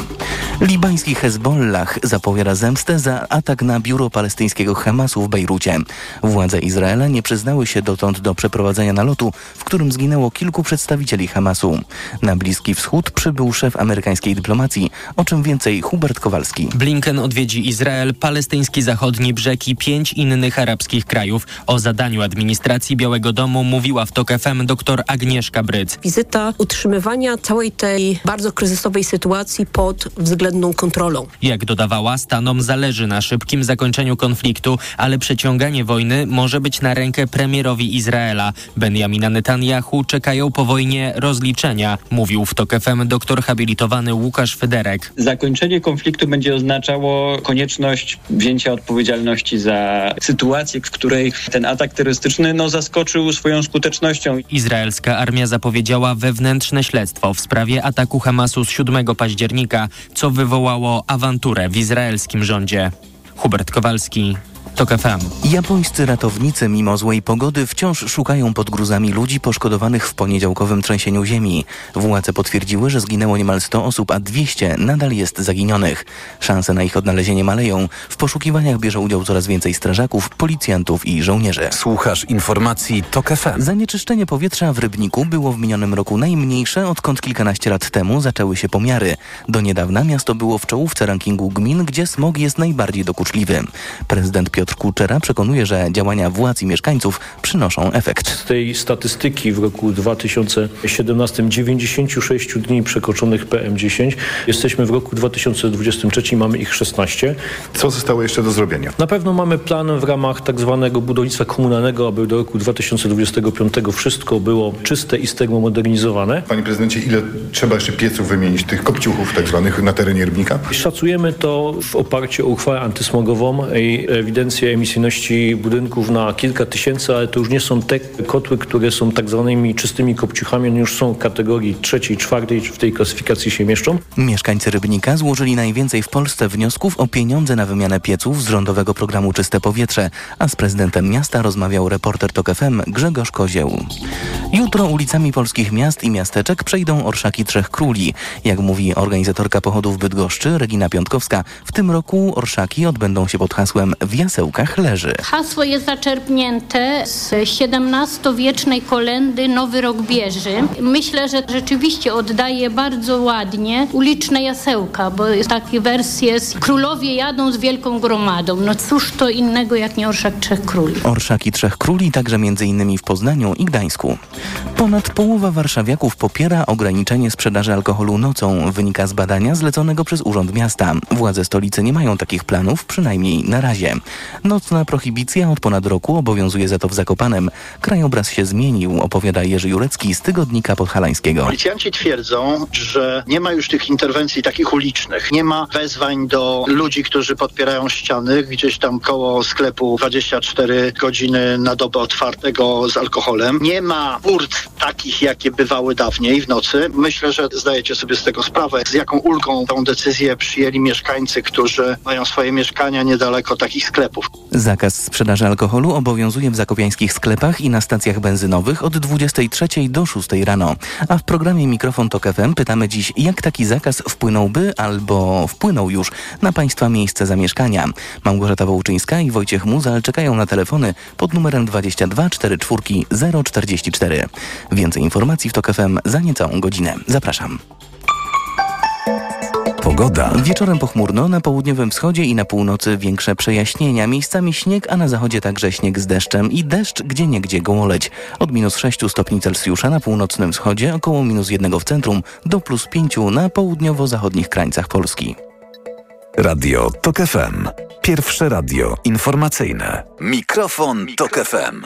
Speaker 1: Libański Hezbollah zapowiada zemstę za atak na biuro palestyńskiego Hamasu w Bejrucie. Władze Izraela nie przyznały się dotąd do przeprowadzenia nalotu, w którym zginęło kilku przedstawicieli Hamasu. Na Bliski Wschód przybył szef amerykańskiej dyplomacji, o czym więcej Hubert Kowalski.
Speaker 19: Blinken odwiedzi Izrael, palestyński zachodni brzeg i pięć innych arabskich krajów. O zadaniu administracji Białego Domu mówiła w TOK FM dr Agnieszka Bryc.
Speaker 20: Wizyta utrzymywania całej tej bardzo kryzysowej sytuacji pod względną kontrolą.
Speaker 19: Jak dodawała, Stanom zależy na szybkim zakończeniu konfliktu, ale przeciąganie wojny może być na rękę premierowi Izraela. Benjamina Netanyahu czekają po wojnie rozliczenia, mówił w TOK FM doktor habilitowany Łukasz Federek.
Speaker 21: Zakończenie konfliktu będzie oznaczało konieczność wzięcia odpowiedzialności za sytuację, w której ten atak terrorystyczny no, zaskoczył swoją skutecznością.
Speaker 19: Izraelska armia zapowiedziała wewnętrzne śledztwo w sprawie ataku Hamasu z 7 października, co wywołało awanturę w izraelskim rządzie. Hubert Kowalski, TOK FM.
Speaker 1: Japońscy ratownicy mimo złej pogody wciąż szukają pod gruzami ludzi poszkodowanych w poniedziałkowym trzęsieniu ziemi. Władze potwierdziły, że zginęło niemal 100 osób, a 200 nadal jest zaginionych. Szanse na ich odnalezienie maleją. W poszukiwaniach bierze udział coraz więcej strażaków, policjantów i żołnierzy.
Speaker 3: Słuchasz informacji TOK FM.
Speaker 1: Zanieczyszczenie powietrza w Rybniku było w minionym roku najmniejsze, odkąd kilkanaście lat temu zaczęły się pomiary. Do niedawna miasto było w czołówce rankingu gmin, gdzie smog jest najbardziej dokuczliwy. Prezydent Piotr Kuczera przekonuje, że działania władz i mieszkańców przynoszą efekt.
Speaker 22: Z tej statystyki w roku 2017 96 dni przekroczonych PM10 jesteśmy w roku 2023 mamy ich 16.
Speaker 23: Co zostało jeszcze do zrobienia?
Speaker 22: Na pewno mamy plan w ramach tak zwanego budownictwa komunalnego, aby do roku 2025 wszystko było czyste i termomodernizowane.
Speaker 23: Panie prezydencie, ile trzeba jeszcze pieców wymienić, tych kopciuchów tak zwanych na terenie Rybnika?
Speaker 22: Szacujemy to w oparciu o uchwałę antysmogową i ewidentnie rezydencję emisyjności budynków na kilka tysięcy, ale to już nie są te kotły, które są tak zwanymi czystymi kopciuchami, one już są kategorii trzeciej, czwartej, w tej klasyfikacji się mieszczą.
Speaker 1: Mieszkańcy Rybnika złożyli najwięcej w Polsce wniosków o pieniądze na wymianę pieców z rządowego programu Czyste Powietrze, a z prezydentem miasta rozmawiał reporter TOK FM Grzegorz Kozieł. Jutro ulicami polskich miast i miasteczek przejdą orszaki Trzech Króli. Jak mówi organizatorka pochodów Bydgoszczy Regina Piątkowska, w tym roku orszaki odbędą się pod hasłem W leży.
Speaker 24: Hasło jest zaczerpnięte z XVII-wiecznej kolendy Nowy Rok Bieży. Myślę, że rzeczywiście oddaje bardzo ładnie uliczne jasełka, bo jest taki wers jest Królowie jadą z wielką gromadą. No cóż to innego jak nie Orszak Trzech Króli.
Speaker 1: Orszaki Trzech Króli także m.in. w Poznaniu i Gdańsku. Ponad połowa warszawiaków popiera ograniczenie sprzedaży alkoholu nocą, wynika z badania zleconego przez Urząd Miasta. Władze stolicy nie mają takich planów, przynajmniej na razie. Nocna prohibicja od ponad roku obowiązuje za to w Zakopanem. Krajobraz się zmienił, opowiada Jerzy Jurecki z Tygodnika Podhalańskiego.
Speaker 25: Policjanci twierdzą, że nie ma już tych interwencji takich ulicznych. Nie ma wezwań do ludzi, którzy podpierają ściany gdzieś tam koło sklepu 24 godziny na dobę otwartego z alkoholem. Nie ma urt takich, jakie bywały dawniej w nocy. Myślę, że zdajecie sobie z tego sprawę, z jaką ulgą tą decyzję przyjęli mieszkańcy, którzy mają swoje mieszkania niedaleko takich sklepów.
Speaker 1: Zakaz sprzedaży alkoholu obowiązuje w zakopiańskich sklepach i na stacjach benzynowych od 23 do 6 rano. A w programie Mikrofon Tok FM pytamy dziś, jak taki zakaz wpłynąłby albo wpłynął już na Państwa miejsce zamieszkania. Małgorzata Wołczyńska i Wojciech Muzal czekają na telefony pod numerem 22 44 044. Więcej informacji w Tok FM za niecałą godzinę. Zapraszam.
Speaker 3: Pogoda.
Speaker 1: Wieczorem pochmurno, na południowym wschodzie i na północy większe przejaśnienia. Miejscami śnieg, a na zachodzie także śnieg z deszczem i deszcz gdzie niegdzie gołoleć. Od minus 6 stopni Celsjusza na północnym wschodzie, około minus 1 w centrum, do plus 5 na południowo-zachodnich krańcach Polski.
Speaker 3: Radio TOK FM. Pierwsze radio informacyjne. Mikrofon, Tok FM.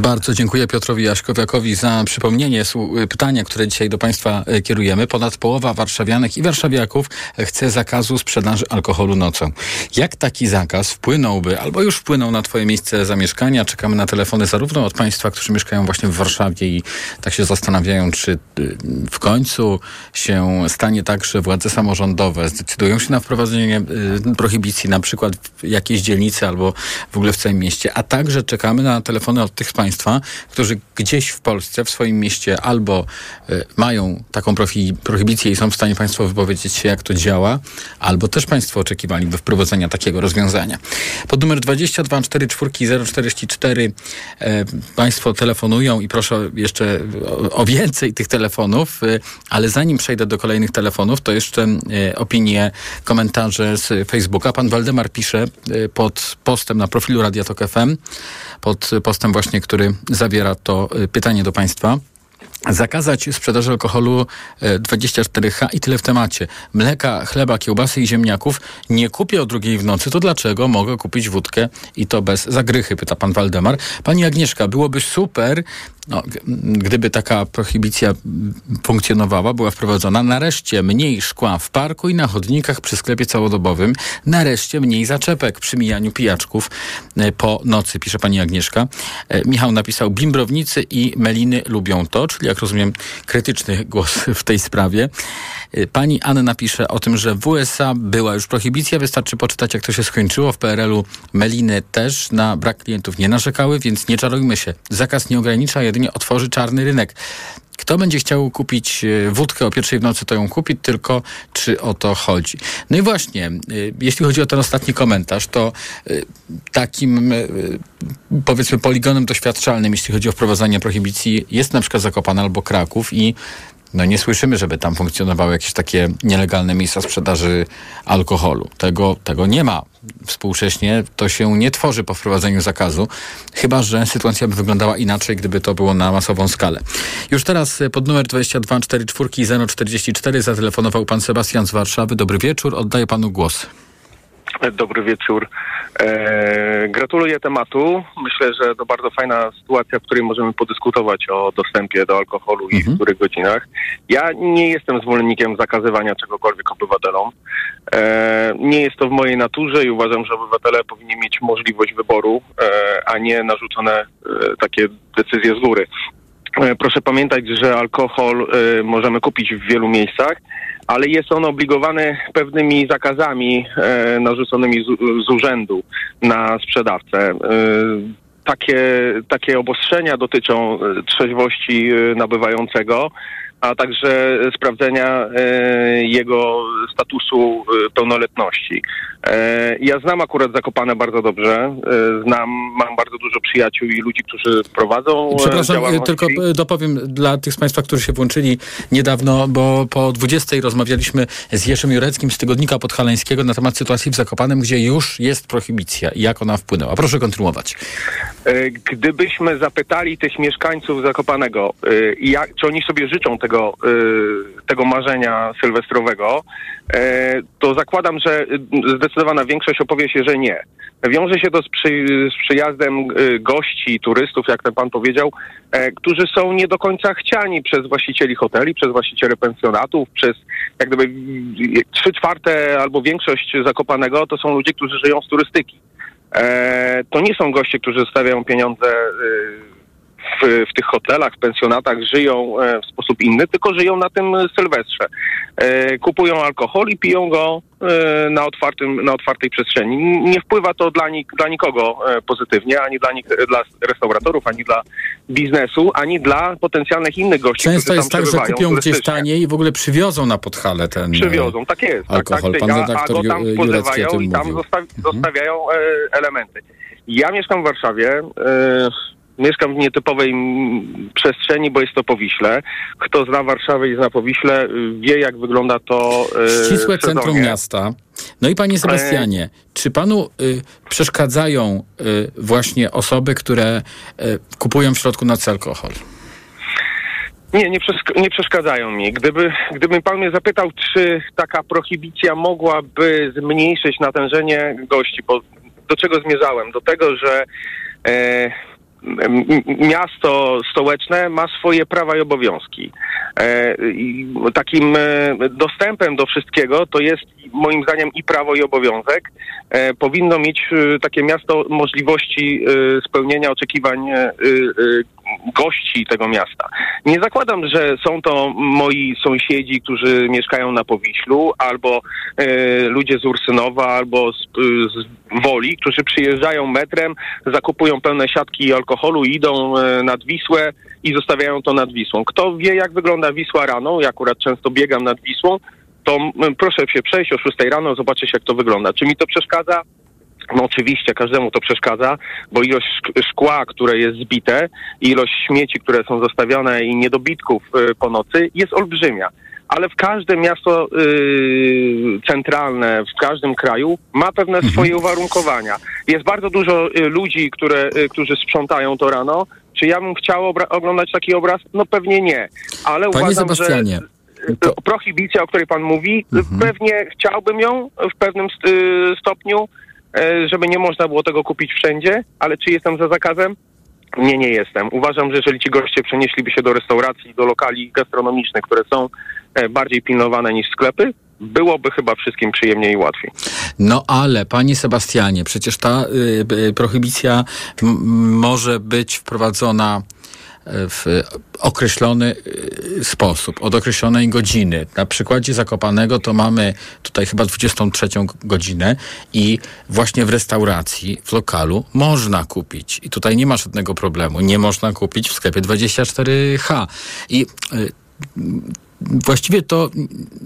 Speaker 6: Bardzo dziękuję Piotrowi Jaśkowiakowi za przypomnienie pytania, które dzisiaj do Państwa e, kierujemy. Ponad połowa warszawianek i warszawiaków chce zakazu sprzedaży alkoholu nocą. Jak taki zakaz wpłynąłby, albo już wpłynął na Twoje miejsce zamieszkania? Czekamy na telefony zarówno od Państwa, którzy mieszkają właśnie w Warszawie i tak się zastanawiają, czy y, w końcu się stanie tak, że władze samorządowe zdecydują się na wprowadzenie y, prohibicji na przykład w jakiejś dzielnicy albo w ogóle w całym mieście, a także czekamy na telefony od tych z Państwa, którzy gdzieś w Polsce, w swoim mieście albo y, mają taką prohibicję i są w stanie Państwo wypowiedzieć się, jak to działa, albo też Państwo oczekiwaliby wprowadzenia takiego rozwiązania. Pod numer 22 44 044 e, Państwo telefonują i proszę jeszcze o, więcej tych telefonów, e, ale zanim przejdę do kolejnych telefonów, to jeszcze opinie, komentarze z Facebooka. Pan Waldemar pisze e, pod postem na profilu Radia FM, pod postem właśnie, który zawiera to e, pytanie do Państwa. Zakazać sprzedaży alkoholu e, 24H i tyle w temacie. Mleka, chleba, kiełbasy i ziemniaków nie kupię o drugiej w nocy, to dlaczego mogę kupić wódkę i to bez zagrychy, pyta pan Waldemar. Pani Agnieszka, byłoby super, no, gdyby taka prohibicja funkcjonowała, była wprowadzona, nareszcie mniej szkła w parku i na chodnikach przy sklepie całodobowym, nareszcie mniej zaczepek przy mijaniu pijaczków e, po nocy, pisze pani Agnieszka. E, Michał napisał, bimbrownicy i meliny lubią to, czyli jak rozumiem krytyczny głos w tej sprawie. E, Pani Anna pisze o tym, że w USA była już prohibicja, wystarczy poczytać jak to się skończyło. W PRL-u meliny też na brak klientów nie narzekały, więc nie czarujmy się. Zakaz nie ogranicza, jedynie otworzy czarny rynek. Kto będzie chciał kupić e, wódkę o pierwszej w nocy, to ją kupi, tylko czy o to chodzi. No i właśnie, e, jeśli chodzi o ten ostatni komentarz, to e, takim powiedzmy poligonem doświadczalnym, jeśli chodzi o wprowadzanie prohibicji, jest na przykład Zakopane albo Kraków i no nie słyszymy, żeby tam funkcjonowały jakieś takie nielegalne miejsca sprzedaży alkoholu. Tego, tego nie ma. Współcześnie to się nie tworzy po wprowadzeniu zakazu, chyba że sytuacja by wyglądała inaczej, gdyby to było na masową skalę. Już teraz e, pod numer 22 44 044 zatelefonował pan Sebastian z Warszawy. Dobry wieczór, oddaję panu głos.
Speaker 26: Dobry wieczór. E, Gratuluję tematu. Myślę, że to bardzo fajna sytuacja, w której możemy podyskutować o dostępie do alkoholu i w których godzinach. Ja nie jestem zwolennikiem zakazywania czegokolwiek obywatelom. E, nie jest to w mojej naturze i uważam, że obywatele powinni mieć możliwość wyboru, e, a nie narzucone e, takie decyzje z góry. E, Proszę pamiętać, że alkohol e, możemy kupić w wielu miejscach, ale jest on obligowany pewnymi zakazami e, narzuconymi z, urzędu na sprzedawcę. Takie, takie obostrzenia dotyczą trzeźwości nabywającego, a także sprawdzenia e, jego statusu e, pełnoletności. E, ja znam akurat Zakopane bardzo dobrze. Znam, mam bardzo dużo przyjaciół i ludzi, którzy prowadzą
Speaker 6: Przepraszam, tylko dopowiem dla tych z Państwa, którzy się włączyli niedawno, bo po 20 rozmawialiśmy z Jeszem Jureckim z Tygodnika Podhalańskiego na temat sytuacji w Zakopanem, gdzie już jest prohibicja i jak ona wpłynęła. Proszę kontynuować.
Speaker 26: Gdybyśmy zapytali tych mieszkańców Zakopanego, jak, czy oni sobie życzą tego, e, tego marzenia sylwestrowego, e, to zakładam, że e, zdecydowana większość opowie się, że nie. Wiąże się to z, przy, z przyjazdem e, gości, turystów, jak ten pan powiedział, e, którzy są nie do końca chciani przez właścicieli hoteli, przez właścicieli pensjonatów, przez jak gdyby trzy czwarte albo większość Zakopanego to są ludzie, którzy żyją z turystyki. E, to nie są goście, którzy zostawiają pieniądze y, w, w tych hotelach, w pensjonatach, żyją e, w sposób inny, tylko żyją na tym sylwestrze. E, kupują alkohol i piją go e, na, otwartym, na otwartej przestrzeni. Nie wpływa to dla, nik, dla nikogo pozytywnie, ani dla, nik, dla restauratorów, ani dla biznesu, ani dla potencjalnych innych gości,
Speaker 6: Często jest tak, że kupią gdzieś taniej i w ogóle przywiozą na Podhale ten
Speaker 26: Przywiozą, tak jest.
Speaker 6: alkohol.
Speaker 26: Tak, tak,
Speaker 6: Pan
Speaker 26: a, a
Speaker 6: redaktor
Speaker 26: go tam i tam zosta- zostawiają elementy. Ja mieszkam w Warszawie. E, mieszkam w nietypowej mm, przestrzeni, bo jest to Powiśle. Kto zna Warszawę i zna Powiśle, y, wie jak wygląda to e,
Speaker 6: Ścisłe centrum miasta. No i panie Sebastianie, czy panu y, przeszkadzają y, właśnie osoby, które y, kupują w środku nocy alkohol?
Speaker 26: Nie, nie, przeszk- nie przeszkadzają mi. Gdyby, gdyby pan mnie zapytał, czy taka prohibicja mogłaby zmniejszyć natężenie gości, bo do czego zmierzałem? Do tego, że e, miasto stołeczne ma swoje prawa i obowiązki. E, takim e, dostępem do wszystkiego to jest moim zdaniem i prawo i obowiązek. E, powinno mieć takie miasto możliwości spełnienia oczekiwań gości tego miasta. Nie zakładam, że są to moi sąsiedzi, którzy mieszkają na Powiślu, albo e, ludzie z Ursynowa, albo z, z Woli, którzy przyjeżdżają metrem, zakupują pełne siatki alkoholu, idą e, nad Wisłę i zostawiają to nad Wisłą. Kto wie, jak wygląda Wisła rano, ja akurat często biegam nad Wisłą, to proszę się przejść o 6 rano, zobaczyć, jak to wygląda. Czy mi to przeszkadza? No oczywiście, każdemu to przeszkadza, bo ilość szk- szkła, które jest zbite, ilość śmieci, które są zostawione i niedobitków y, po nocy jest olbrzymia. Ale w każde miasto y, centralne, w każdym kraju ma pewne swoje uwarunkowania. Jest bardzo dużo y, ludzi, które, którzy sprzątają to rano. Czy ja bym chciał oglądać taki obraz? No pewnie nie. Ale
Speaker 6: Panie
Speaker 26: uważam,
Speaker 6: Sebastianie,
Speaker 26: że y, prohibicja, o której pan mówi,
Speaker 6: Mhm.
Speaker 26: pewnie chciałbym ją w pewnym st- stopniu, żeby nie można było tego kupić wszędzie, ale czy jestem za zakazem? Nie, nie jestem. Uważam, że jeżeli ci goście przenieśliby się do restauracji, do lokali gastronomicznych, które są e, bardziej pilnowane niż sklepy, byłoby chyba wszystkim przyjemniej i łatwiej.
Speaker 6: No ale, panie Sebastianie, przecież ta y, y, prohibicja m- może być wprowadzona w określony y, sposób, od określonej godziny. Na przykładzie Zakopanego to mamy tutaj chyba 23 godzinę i właśnie w restauracji, w lokalu można kupić. I tutaj nie ma żadnego problemu. Nie można kupić w sklepie 24H. I y, właściwie to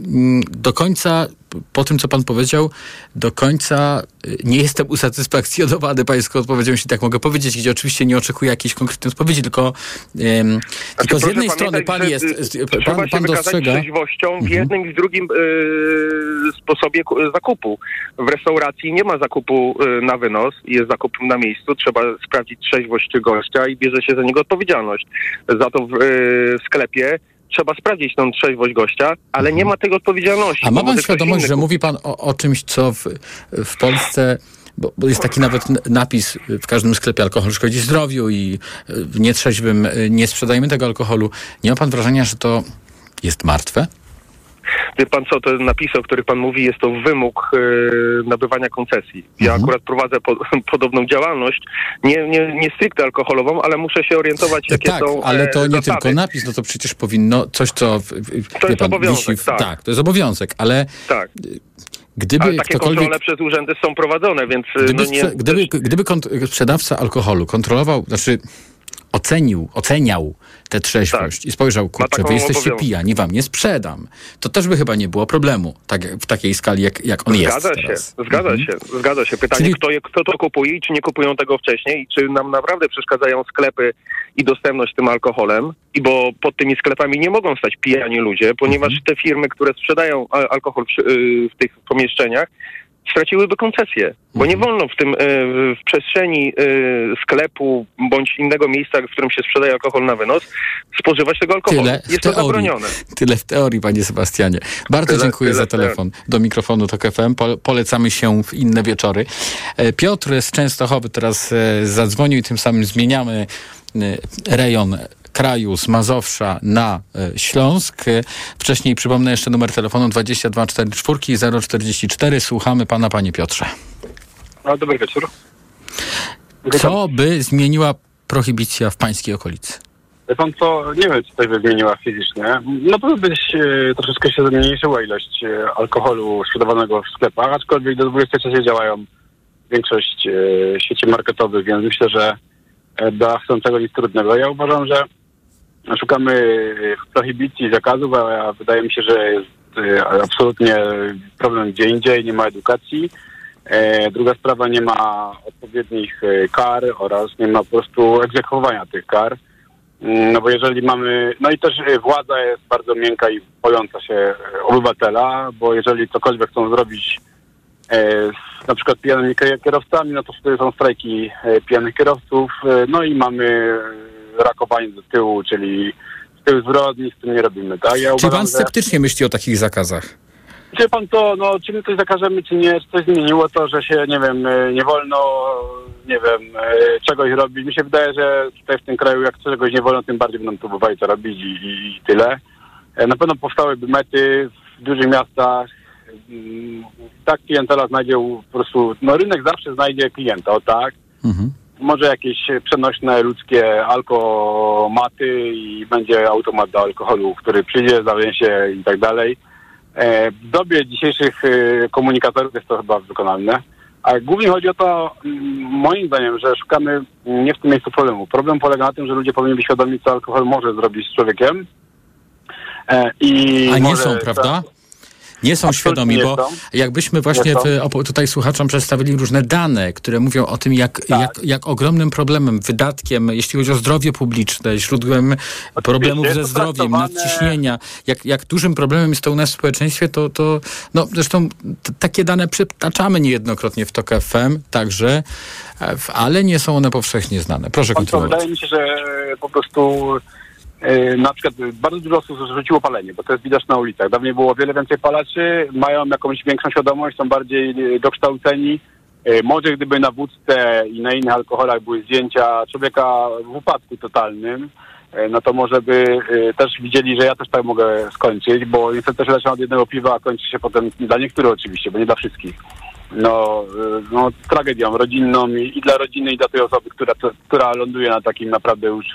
Speaker 6: mm, do końca, po tym co pan powiedział, do końca y, nie jestem usatysfakcjonowany pańską odpowiedzią, jeśli tak mogę powiedzieć, gdzie oczywiście nie oczekuję jakiejś konkretnej odpowiedzi, tylko, ym, tylko z jednej strony pan jest,
Speaker 26: y,
Speaker 6: pan, pan dostrzega...
Speaker 26: trzeźwością w
Speaker 6: Mhm.
Speaker 26: jednym i w drugim y, sposobie ku- zakupu. W restauracji nie ma zakupu y, na wynos, jest zakup na miejscu, trzeba sprawdzić trzeźwość gościa i bierze się za niego odpowiedzialność. Za to w y, sklepie trzeba sprawdzić tą trzeźwość gościa, ale nie ma tej odpowiedzialności.
Speaker 6: A ma pan świadomość, że mówi pan o, o czymś, co w, w Polsce bo, bo jest taki nawet napis w każdym sklepie alkohol szkodzi zdrowiu i y, nietrzeźwym y, nie sprzedajemy tego alkoholu. Nie ma pan wrażenia, że to jest martwe?
Speaker 26: Wie pan co, te napisy, o których pan mówi, jest to wymóg e, nabywania koncesji. Ja
Speaker 6: Mhm.
Speaker 26: akurat prowadzę po, *laughs* podobną działalność, nie, nie, nie stricte alkoholową, ale muszę się orientować, jakie
Speaker 6: tak,
Speaker 26: są
Speaker 6: ale
Speaker 26: e,
Speaker 6: to nie
Speaker 26: zasady.
Speaker 6: tylko napis, no to przecież powinno coś, co w, w,
Speaker 26: To jest obowiązek,
Speaker 6: w,
Speaker 26: tak.
Speaker 6: to jest obowiązek, ale
Speaker 26: Tak.
Speaker 6: gdyby
Speaker 26: ale takie
Speaker 6: ktokolwiek...
Speaker 26: kontrole przez urzędy są prowadzone, więc e,
Speaker 6: Gdyby,
Speaker 26: no nie...
Speaker 6: gdyby, gdyby kont- sprzedawca alkoholu kontrolował, znaczy ocenił, oceniał tę trzeźwość i spojrzał, kurczę, wy jesteście
Speaker 26: obowiązek.
Speaker 6: pijani, wam nie sprzedam. To też by chyba nie było problemu tak, w takiej skali, jak, jak on jest
Speaker 26: Zgadza się,
Speaker 6: teraz.
Speaker 26: zgadza
Speaker 6: Mhm.
Speaker 26: się, zgadza się. Pytanie,
Speaker 6: Czyli-
Speaker 26: kto, je, kto to kupuje i czy nie kupują tego wcześniej i czy nam naprawdę przeszkadzają sklepy i dostępność tym alkoholem, i bo pod tymi sklepami nie mogą stać pijani ludzie, ponieważ
Speaker 6: Mhm.
Speaker 26: te firmy, które sprzedają alkohol w, y, w tych pomieszczeniach, straciłyby koncesję, bo
Speaker 6: Mhm.
Speaker 26: nie wolno w tym y, w przestrzeni y, sklepu bądź innego miejsca, w którym się sprzedaje alkohol na wynos, spożywać tego alkoholu.
Speaker 6: Tyle
Speaker 26: Jest to zabronione.
Speaker 6: Tyle w teorii, panie Sebastianie. Bardzo
Speaker 26: Tyle-
Speaker 6: dziękuję
Speaker 26: tyle
Speaker 6: za telefon do mikrofonu TOK FM. Po, polecamy się w inne wieczory. E, Piotr z Częstochowy teraz e, zadzwonił i tym samym zmieniamy e, rejon kraju z Mazowsza na e, Śląsk. E, Wcześniej przypomnę jeszcze numer telefonu 2244 044. Słuchamy pana, panie Piotrze.
Speaker 27: No, dobry wieczór.
Speaker 6: Co by zmieniła prohibicja w pańskiej okolicy?
Speaker 27: Wie pan co, nie wiem, czy coś by zmieniła fizycznie. No to by się, troszeczkę się zmniejszyła ilość e, alkoholu sprzedawanego w sklepach, aczkolwiek do 23 działają większość e, sieci marketowych, więc myślę, że e, dla chcącego nic trudnego. Ja uważam, że szukamy e, prohibicji zakazów, a wydaje mi się, że jest e, absolutnie problem gdzie indziej, nie ma edukacji. E, Druga sprawa, nie ma odpowiednich kar oraz nie ma po prostu egzekwowania tych kar. Mm, No bo jeżeli mamy, no i też władza jest bardzo miękka i bojąca się obywatela, bo jeżeli cokolwiek chcą zrobić z na przykład pijanymi kier- kierowcami, no to wtedy są strajki pijanych kierowców, no i mamy rakowanie do tyłu, czyli z tyłu zwrot, nic z tym nie robimy, tak? Ja
Speaker 6: Czy pan
Speaker 27: że-
Speaker 6: sceptycznie myśli o takich zakazach?
Speaker 27: Wie pan to, no, czy my coś zakażemy, czy nie, czy coś zmieniło to, że się, nie wiem, e, nie wolno, nie wiem, e, czegoś robić. Mi się wydaje, że tutaj w tym kraju, jak czegoś nie wolno, tym bardziej będą próbowali to robić i, i, i tyle. E, Na pewno powstałyby mety w dużych miastach. Mm, Tak klientela znajdzie po prostu, no rynek zawsze znajdzie klienta, o tak. Może jakieś przenośne ludzkie alkomaty i będzie automat do alkoholu, który przyjdzie, zawie się i tak dalej. E, W dobie dzisiejszych e, komunikatorów jest to chyba wykonalne. A głównie chodzi o to, mm, moim zdaniem, że szukamy nie w tym miejscu problemu. Problem polega na tym, że ludzie powinni być świadomi, co alkohol może zrobić z człowiekiem. E, I
Speaker 6: A nie
Speaker 27: może
Speaker 6: są, prawda? Nie są świadomi,
Speaker 27: nie
Speaker 6: bo
Speaker 27: są.
Speaker 6: jakbyśmy właśnie
Speaker 27: Nie
Speaker 6: w, tutaj słuchaczom przedstawili różne dane, które mówią o tym, jak,
Speaker 27: Tak.
Speaker 6: jak, jak ogromnym problemem, wydatkiem, jeśli chodzi o zdrowie publiczne, źródłem problemów ze zdrowiem, nadciśnienia, jak, jak dużym problemem jest to u nas w społeczeństwie, to, to no zresztą takie dane przytaczamy niejednokrotnie w TOK FM, także, e, ale nie są one powszechnie znane. Proszę
Speaker 27: co,
Speaker 6: kontynuować.
Speaker 27: wydaje mi się, że po prostu na przykład bardzo dużo osób zrzuciło palenie, bo to jest widać na ulicach. Dawniej było wiele więcej palaczy, mają jakąś większą świadomość, są bardziej e, dokształceni. E, Może gdyby na wódce i na innych alkoholach były zdjęcia człowieka w upadku totalnym, e, no to może by e, też widzieli, że ja też tak mogę skończyć, bo niestety też zaczyna od jednego piwa, a kończy się potem dla niektórych oczywiście, bo nie dla wszystkich no, no tragedią rodzinną i, i dla rodziny, i dla tej osoby, która, która ląduje na takim naprawdę już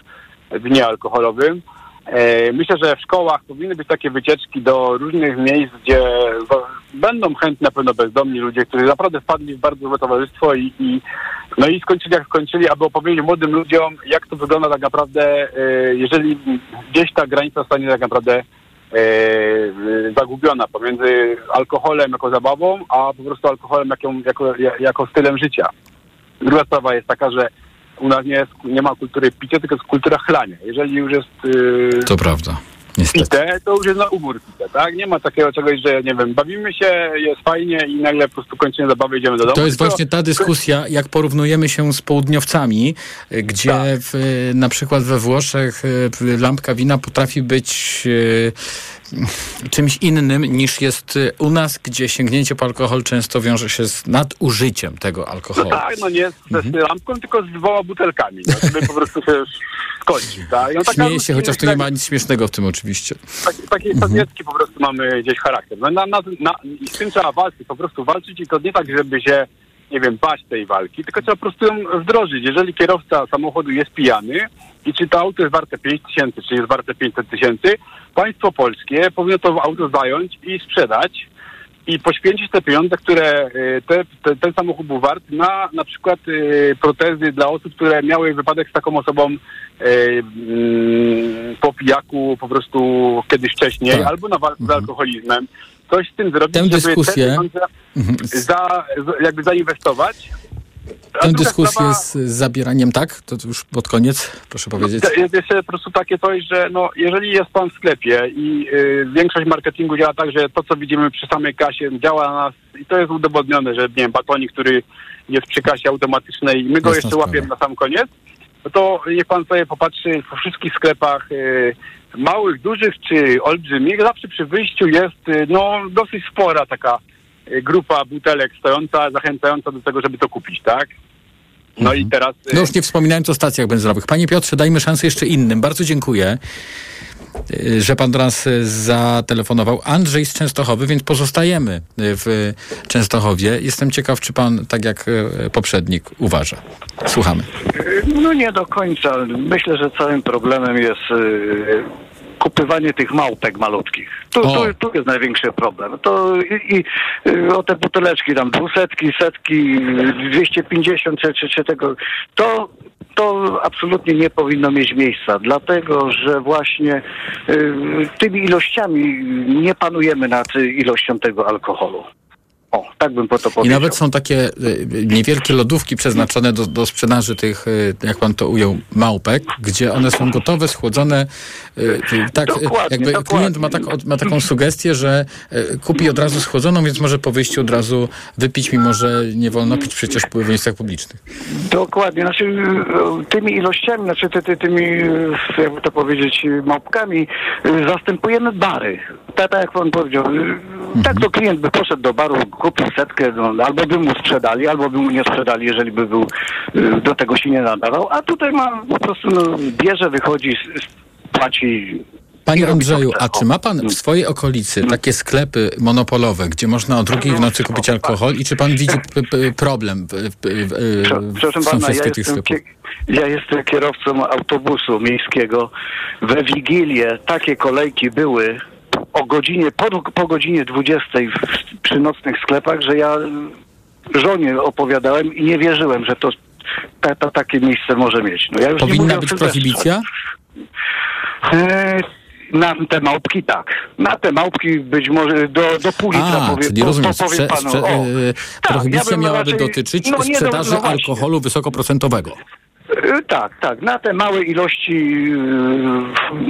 Speaker 27: dnie alkoholowym. E, myślę, że w szkołach powinny być takie wycieczki do różnych miejsc, gdzie w, będą chętni na pewno bezdomni ludzie, którzy naprawdę wpadli w bardzo złe towarzystwo i, i no i skończyli jak skończyli, aby opowiedzieć młodym ludziom, jak to wygląda tak naprawdę, e, jeżeli gdzieś ta granica zostanie tak naprawdę e, zagubiona pomiędzy alkoholem jako zabawą, a po prostu alkoholem jako, jako, jako stylem życia. Druga sprawa jest taka, że u nas nie, jest, nie ma kultury picia, tylko jest kultura chlania. Jeżeli już jest... Yy,
Speaker 6: To prawda.
Speaker 27: pite, to już jest na umór pite, tak? Nie ma takiego czegoś, że nie wiem, bawimy się, jest fajnie i nagle po prostu kończymy zabawę, idziemy do domu.
Speaker 6: To jest właśnie ta dyskusja, jak porównujemy się z południowcami, gdzie
Speaker 27: Tak.
Speaker 6: w, na przykład we Włoszech y, lampka wina potrafi być y, czymś innym niż jest y, u nas, gdzie sięgnięcie po alkohol często wiąże się z nadużyciem tego
Speaker 27: No
Speaker 6: alkoholu.
Speaker 27: tak, no nie z, z lampką, tylko z dwoma butelkami, no, żeby po prostu się skończyć, tak? Taka
Speaker 6: Śmieję się, chociaż tu nie ma nic śmiesznego w tym oczywiście.
Speaker 27: Taki, taki sowiecki po prostu mamy gdzieś charakter. No, na, na, na, I z tym trzeba walczyć, po prostu walczyć i to nie tak, żeby się, nie wiem, bać tej walki, tylko trzeba po prostu ją wdrożyć. Jeżeli kierowca samochodu jest pijany i czy to auto jest warte 5 tysięcy, czy jest warte 500 tysięcy, państwo polskie powinno to auto zająć i sprzedać i poświęcić te pieniądze, które y, te, te, ten samochód był wart na na przykład y, protezy dla osób, które miały wypadek z taką osobą y, mm, po pijaku po prostu kiedyś wcześniej,
Speaker 6: Tak.
Speaker 27: albo na walce z alkoholizmem. Coś z tym zrobić,
Speaker 6: Tę
Speaker 27: żeby
Speaker 6: dyskusję-
Speaker 27: te pieniądze
Speaker 6: Mhm.
Speaker 27: za, jakby zainwestować.
Speaker 6: Tę dyskusję
Speaker 27: sprawa-
Speaker 6: z zabieraniem, tak? To już pod koniec, proszę powiedzieć.
Speaker 27: Jest jeszcze po prostu takie coś, że no, jeżeli jest pan w sklepie i y, większość marketingu działa tak, że to, co widzimy przy samej kasie, działa na nas i to jest udowodnione, że nie wiem, batonik, który jest przy kasie automatycznej, my go
Speaker 6: Jasna
Speaker 27: jeszcze
Speaker 6: sprawa.
Speaker 27: łapiemy na sam koniec, no to niech pan sobie popatrzy po wszystkich sklepach y, małych, dużych czy olbrzymich, zawsze przy wyjściu jest y, no, dosyć spora taka grupa butelek stojąca, zachęcająca do tego, żeby to kupić, tak? No i teraz... y,
Speaker 6: No już nie wspominając o stacjach benzynowych. Panie Piotrze, dajmy szansę jeszcze innym. Bardzo dziękuję, y, że pan do nas y, zatelefonował. Andrzej z Częstochowy, więc pozostajemy y, w Częstochowie. Jestem ciekaw, czy pan, tak jak y, poprzednik, uważa. Słuchamy.
Speaker 28: No nie do końca. Myślę, że całym problemem jest y, kupywanie tych małpek malutkich. Tu, tu, tu jest największy problem. To i, i y, o te buteleczki tam dwusetki, setki, y, 250 czy, czy, czy tego, to to absolutnie nie powinno mieć miejsca, dlatego że właśnie y, tymi ilościami nie panujemy nad ilością tego alkoholu. O, tak bym po to
Speaker 6: I
Speaker 28: powiedział.
Speaker 6: nawet są takie y, niewielkie lodówki przeznaczone do, do sprzedaży tych, y, jak pan to ujął, małpek, gdzie one są gotowe, schłodzone. y, Tak,
Speaker 28: Dokładnie,
Speaker 6: jakby
Speaker 28: dokładnie.
Speaker 6: klient ma, tak, ma taką sugestię, że kupi od razu schłodzoną, więc może po wyjściu od razu wypić, mimo że nie wolno pić przecież w miejscach publicznych.
Speaker 28: Dokładnie, znaczy tymi ilościami, znaczy ty, ty, tymi, jakby to powiedzieć, małpkami zastępujemy bary. Tak, tak jak pan powiedział. Tak to klient by poszedł do baru, kupił setkę, no, albo by mu sprzedali, albo by mu nie sprzedali, jeżeli by był, y, do tego się nie nadawał. A tutaj ma po prostu, no, bierze, wychodzi, płaci
Speaker 6: Panie Andrzeju, a czy ma pan w swojej okolicy takie sklepy monopolowe, gdzie można o drugiej w nocy kupić alkohol i czy pan widzi problem w, w, w, w
Speaker 28: Proszę pana, ja
Speaker 6: tych
Speaker 28: jestem,
Speaker 6: sklepów?
Speaker 28: ja jestem kierowcą autobusu miejskiego. We Wigilię takie kolejki były o godzinie, po, po godzinie 20 w, przy nocnych sklepach, że ja żonie opowiadałem i nie wierzyłem, że to ta, ta, takie miejsce może mieć. No ja już nie
Speaker 6: Powinna
Speaker 28: o
Speaker 6: być prohibicja?
Speaker 28: E, Na te małpki tak. Na te małpki być może do, do pół litra
Speaker 6: A,
Speaker 28: powie,
Speaker 6: czyli
Speaker 28: po,
Speaker 6: rozumiem,
Speaker 28: po, powiem
Speaker 6: sprze,
Speaker 28: panu.
Speaker 6: sprze,
Speaker 28: o,
Speaker 6: e,
Speaker 28: tak,
Speaker 6: prohibicja
Speaker 28: ja
Speaker 6: miałaby
Speaker 28: raczej-
Speaker 6: dotyczyć
Speaker 28: no nie, no-
Speaker 6: sprzedaży
Speaker 28: no właśnie.
Speaker 6: alkoholu wysokoprocentowego.
Speaker 28: E, Tak, tak. Na te małe ilości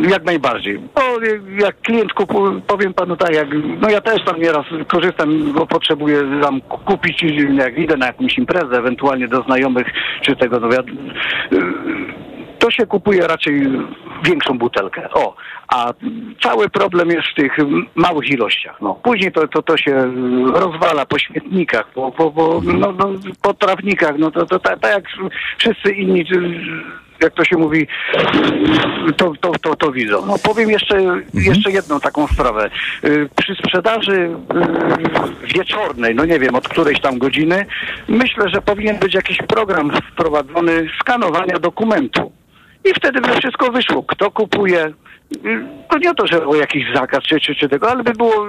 Speaker 28: e, jak najbardziej. Bo jak klient kupuje, powiem panu tak, jak, no ja też tam nieraz korzystam, bo potrzebuję tam ku- kupić, jak idę na jakąś imprezę, ewentualnie do znajomych, czy tego, no ja, e, to się kupuje raczej większą butelkę. O, a cały problem jest w tych małych ilościach. No. Później to, to, to się rozwala po śmietnikach, po, po, po, no, no, po trawnikach, no to, to tak tak jak wszyscy inni, jak to się mówi, to, to, to, to widzą. No powiem jeszcze, jeszcze jedną taką sprawę. Y, Przy sprzedaży y, wieczornej, no nie wiem, od którejś tam godziny, myślę, że powinien być jakiś program wprowadzony skanowania dokumentu. I wtedy by wszystko wyszło. Kto kupuje? To nie o to, że o jakiś zakaz czy, czy, czy tego, ale by było.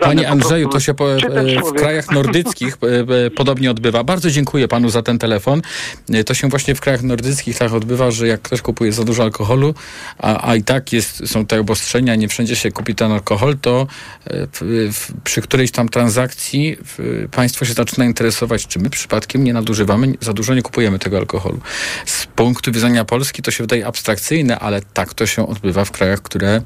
Speaker 6: Panie Andrzeju, to się po, e, w krajach nordyckich e, e, podobnie odbywa. Bardzo dziękuję panu za ten telefon. To się właśnie w krajach nordyckich tak odbywa, że jak ktoś kupuje za dużo alkoholu, a, a i tak jest, są te obostrzenia, nie wszędzie się kupi ten alkohol, to w, w, przy którejś tam transakcji w, państwo się zaczyna interesować, czy my przypadkiem nie nadużywamy, za dużo nie kupujemy tego alkoholu. Z punktu widzenia Polski to się wydaje abstrakcyjne, ale tak to się odbywa w krajach, które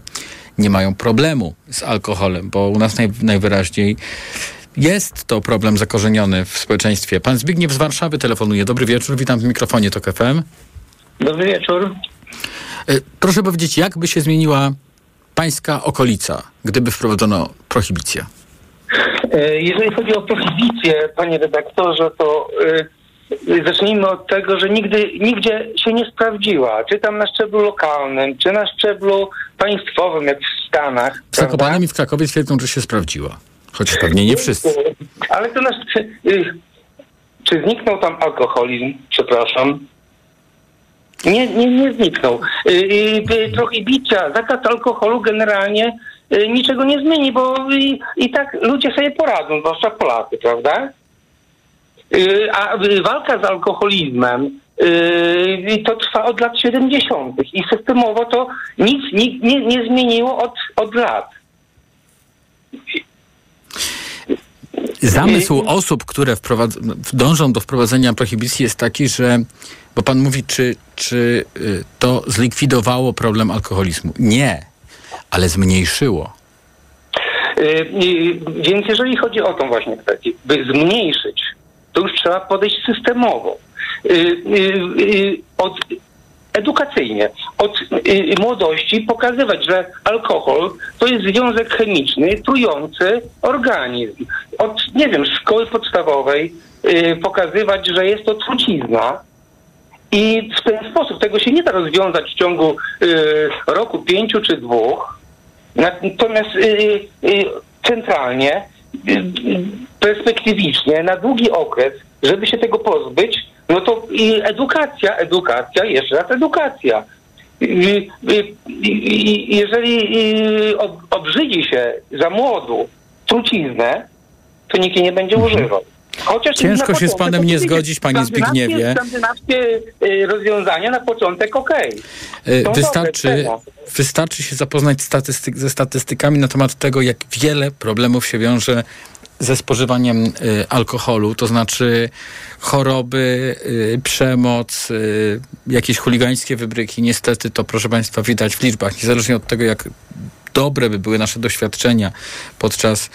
Speaker 6: nie mają problemu z alkoholem, bo u nas naj, najwyraźniej jest to problem zakorzeniony w społeczeństwie. Pan Zbigniew z Warszawy telefonuje. Dobry wieczór, witam w mikrofonie TOK FM.
Speaker 29: Dobry wieczór.
Speaker 6: E, Proszę powiedzieć, jak by się zmieniła pańska okolica, gdyby wprowadzono prohibicję?
Speaker 29: E, Jeżeli chodzi o prohibicję, panie redaktorze, to e, zacznijmy od tego, że nigdy, nigdzie się nie sprawdziła. Czy tam na szczeblu lokalnym, czy na szczeblu państwowym, jak w Stanach.
Speaker 6: W Zakopanem i w Krakowie twierdzą, że się sprawdziła. Chociaż pewnie nie wszyscy.
Speaker 29: Ale to nasz... y, Czy zniknął tam alkoholizm? Przepraszam. Nie, nie, nie zniknął. Y, y, Prohibicja, zakaz alkoholu generalnie niczego nie zmieni, bo i, i tak ludzie sobie poradzą, zwłaszcza Polacy, prawda? Y, A y, walka z alkoholizmem y, to trwa od lat 70. i systemowo to nic, nic nie, nie zmieniło od, od lat.
Speaker 6: Zamysł osób, które dążą do wprowadzenia prohibicji jest taki, że, bo pan mówi, czy, czy y, to zlikwidowało problem alkoholizmu. Nie, ale zmniejszyło.
Speaker 29: Y, y, Więc jeżeli chodzi o tą właśnie kwestię, by zmniejszyć, to już trzeba podejść systemowo. Y, y, y, Od, edukacyjnie, od młodości pokazywać, że alkohol to jest związek chemiczny trujący organizm. Od, nie wiem, szkoły podstawowej pokazywać, że jest to trucizna, i w ten sposób tego się nie da rozwiązać w ciągu roku, pięciu czy dwóch. Natomiast centralnie, perspektywicznie, na długi okres, żeby się tego pozbyć, no to edukacja, edukacja, jeszcze raz edukacja. Y, y, y, y, Jeżeli y, ob- obrzydzi się za młodu truciznę, to nikt jej nie będzie używał. Chociaż
Speaker 6: Ciężko się z panem nie zgodzić, panie Zbigniewie.
Speaker 29: Skandynawskie y, rozwiązania na początek okej. Są
Speaker 6: Wystarczy, wystarczy się zapoznać statystyk, ze statystykami na temat tego, jak wiele problemów się wiąże ze spożywaniem y, alkoholu, to znaczy choroby, y, przemoc, y, jakieś chuligańskie wybryki. Niestety to, proszę Państwa, widać w liczbach, niezależnie od tego, jak dobre by były nasze doświadczenia podczas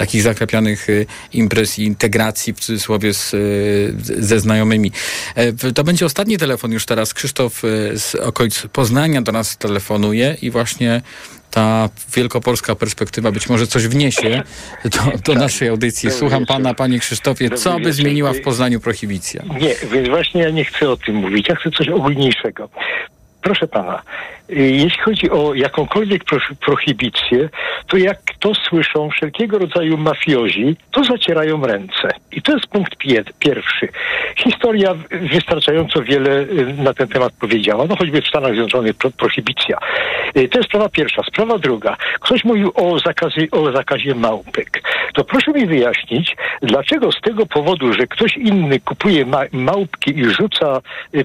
Speaker 6: takich zaklepianych y, imprez i integracji w cudzysłowie z, y, ze znajomymi. E, To będzie ostatni telefon już teraz. Krzysztof y, z okolic Poznania do nas telefonuje i właśnie ta wielkopolska perspektywa być może coś wniesie do, do naszej audycji. Słucham pana, panie Krzysztofie, co by zmieniła w Poznaniu prohibicja?
Speaker 30: Nie, więc właśnie ja nie chcę o tym mówić. Ja chcę coś ogólniejszego. Proszę pana, y, jeśli chodzi o jakąkolwiek pro, prohibicję, to jak to słyszą wszelkiego rodzaju mafiozi, to zacierają ręce. I to jest punkt pie, pierwszy. Historia wystarczająco wiele y, na ten temat powiedziała, no choćby w Stanach Zjednoczonych pro, prohibicja. Y, To jest sprawa pierwsza. Sprawa druga. Ktoś mówił o zakazie, o zakazie małpek. To proszę mi wyjaśnić, dlaczego z tego powodu, że ktoś inny kupuje ma, małpki i rzuca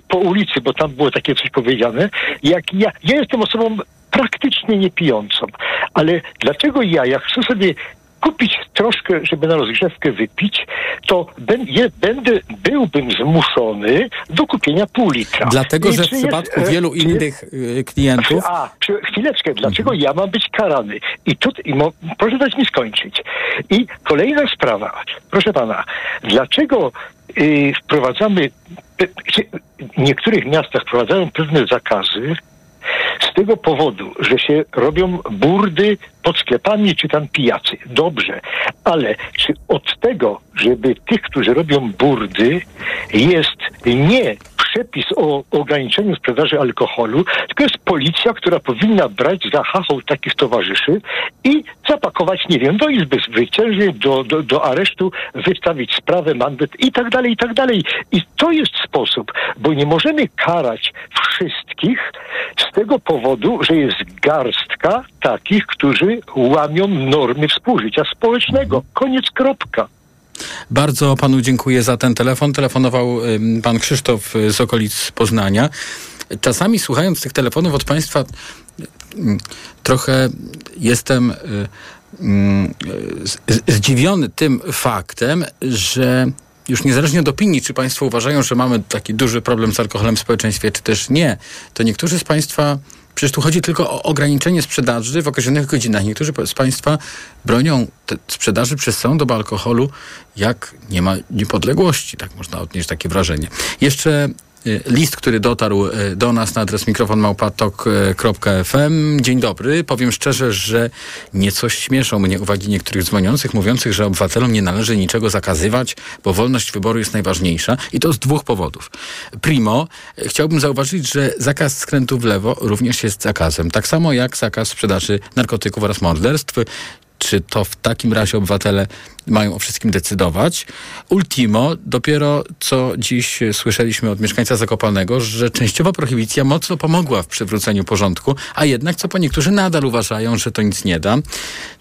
Speaker 30: po ulicy, bo tam było takie coś powiedziane, jak ja, ja jestem osobą praktycznie niepijącą, ale dlaczego ja, jak chcę sobie kupić troszkę, żeby na rozgrzewkę wypić, to będę, byłbym zmuszony do kupienia pół litra.
Speaker 6: Dlatego,
Speaker 30: I
Speaker 6: że w
Speaker 30: czy jest,
Speaker 6: przypadku
Speaker 30: e,
Speaker 6: wielu innych y, klientów
Speaker 30: a, chwileczkę, dlaczego ja mam być karany? I tu, i mo, proszę dać mi skończyć. I kolejna sprawa, proszę pana, dlaczego wprowadzamy, w niektórych miastach wprowadzają pewne zakazy z tego powodu, że się robią burdy pod sklepami czy tam pijacy. Dobrze, ale czy od tego, żeby tych, którzy robią burdy, jest nie przepis o ograniczeniu sprzedaży alkoholu, tylko jest policja, która powinna brać za hachą takich towarzyszy i zapakować, nie wiem, do izby wyciężeń, do, do, do aresztu, wystawić sprawę, mandat i tak dalej, i tak dalej. I to jest sposób, bo nie możemy karać wszystkich z tego powodu, że jest garstka takich, którzy łamią normy współżycia społecznego. Koniec, kropka.
Speaker 6: Bardzo panu dziękuję za ten telefon. Telefonował pan Krzysztof y, z okolic Poznania. Czasami słuchając tych telefonów od państwa trochę jestem y, zdziwiony tym faktem, że już niezależnie od opinii, czy państwo uważają, że mamy taki duży problem z alkoholem w społeczeństwie, czy też nie, to niektórzy z państwa Przecież tu chodzi tylko o ograniczenie sprzedaży w określonych godzinach. Niektórzy z Państwa bronią sprzedaży przez całą dobę alkoholu, jak nie ma niepodległości. Tak można odnieść takie wrażenie. Jeszcze list, który dotarł y, do nas na adres mikrofonmałpatok.fm. Dzień dobry. Powiem szczerze, że nieco śmieszą mnie uwagi niektórych dzwoniących, mówiących, że obywatelom nie należy niczego zakazywać, bo wolność wyboru jest najważniejsza. I to z dwóch powodów. Primo, y, chciałbym zauważyć, że zakaz skrętu w lewo również jest zakazem. Tak samo jak zakaz sprzedaży narkotyków oraz morderstw. Czy to w takim razie obywatele mają o wszystkim decydować? Ultimo, dopiero co dziś słyszeliśmy od mieszkańca Zakopanego, że częściowa prohibicja mocno pomogła w przywróceniu porządku, a jednak, co po niektórzy nadal uważają, że to nic nie da.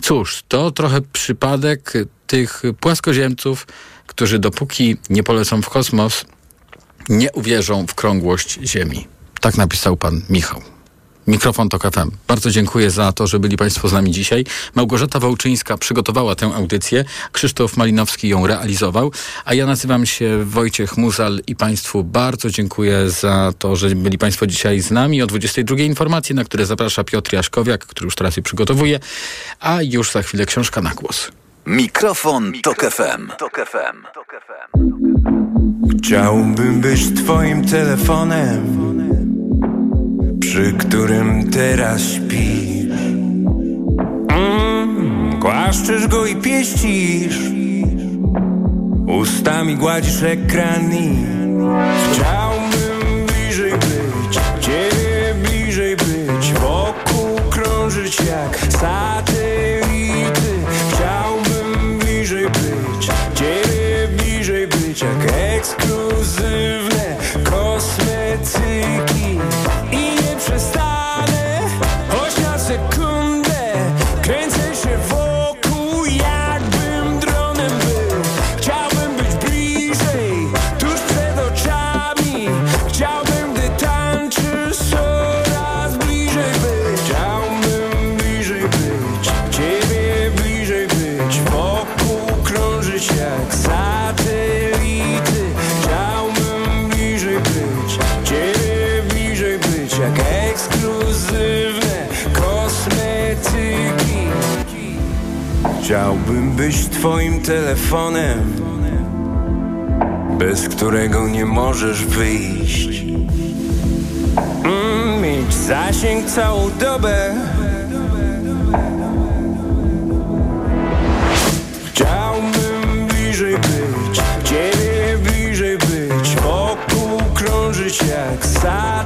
Speaker 6: Cóż, to trochę przypadek tych płaskoziemców, którzy dopóki nie polecą w kosmos, nie uwierzą w krągłość Ziemi. Tak napisał pan Michał. Mikrofon to FM. Bardzo dziękuję za to, że byli Państwo z nami dzisiaj. Małgorzata Wołczyńska przygotowała tę audycję, Krzysztof Malinowski ją realizował, a ja nazywam się Wojciech Muzal i Państwu bardzo dziękuję za to, że byli Państwo dzisiaj z nami. O 22 informacje, na które zaprasza Piotr Jaszkowiak, który już teraz je przygotowuje, a już za chwilę książka na głos.
Speaker 3: Mikrofon, Tok FM.
Speaker 31: Chciałbym być twoim telefonem, przy którym teraz śpisz. Mm, głaszczysz go i pieścisz, ustami gładzisz ekran i chciałbym bliżej być, ciebie bliżej być, wokół krążyć jak satelity. Być twoim telefonem, bez którego nie możesz wyjść. Mm, mieć zasięg całą dobę. Chciałbym bliżej być, ciebie bliżej być, wokół krążyć jak satelity.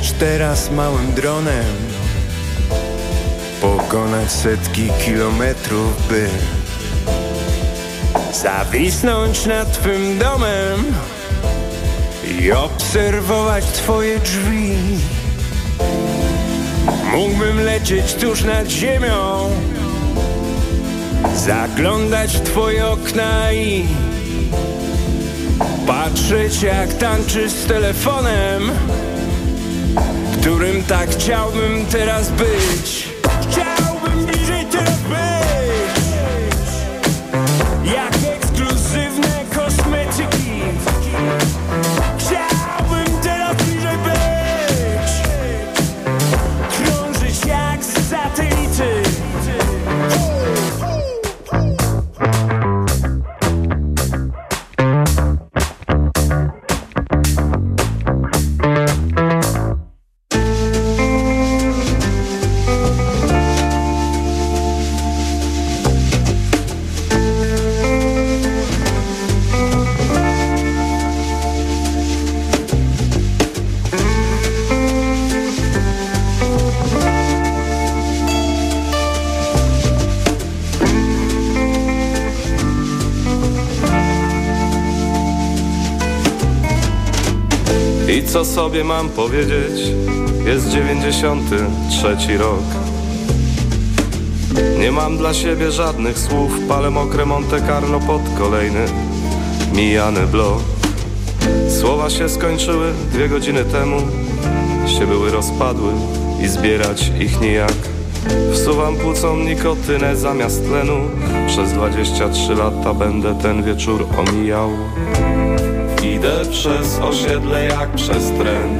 Speaker 31: Być teraz małym dronem. Pokonać setki kilometrów, by Zawisnąć nad twym domem I obserwować twoje drzwi. Mógłbym lecieć tuż nad ziemią Zaglądać w twoje okna i Patrzeć jak tańczysz z telefonem Którym tak chciałbym teraz być
Speaker 32: co sobie mam powiedzieć? Jest 93 rok. Nie mam dla siebie żadnych słów, palę mokre Monte Carlo pod kolejny mijany blok. Słowa się skończyły dwie godziny temu, się były rozpadły i zbierać ich nijak. Wsuwam płucą nikotynę zamiast tlenu, przez 23 lata będę ten wieczór omijał. Idę przez osiedle jak przez tren.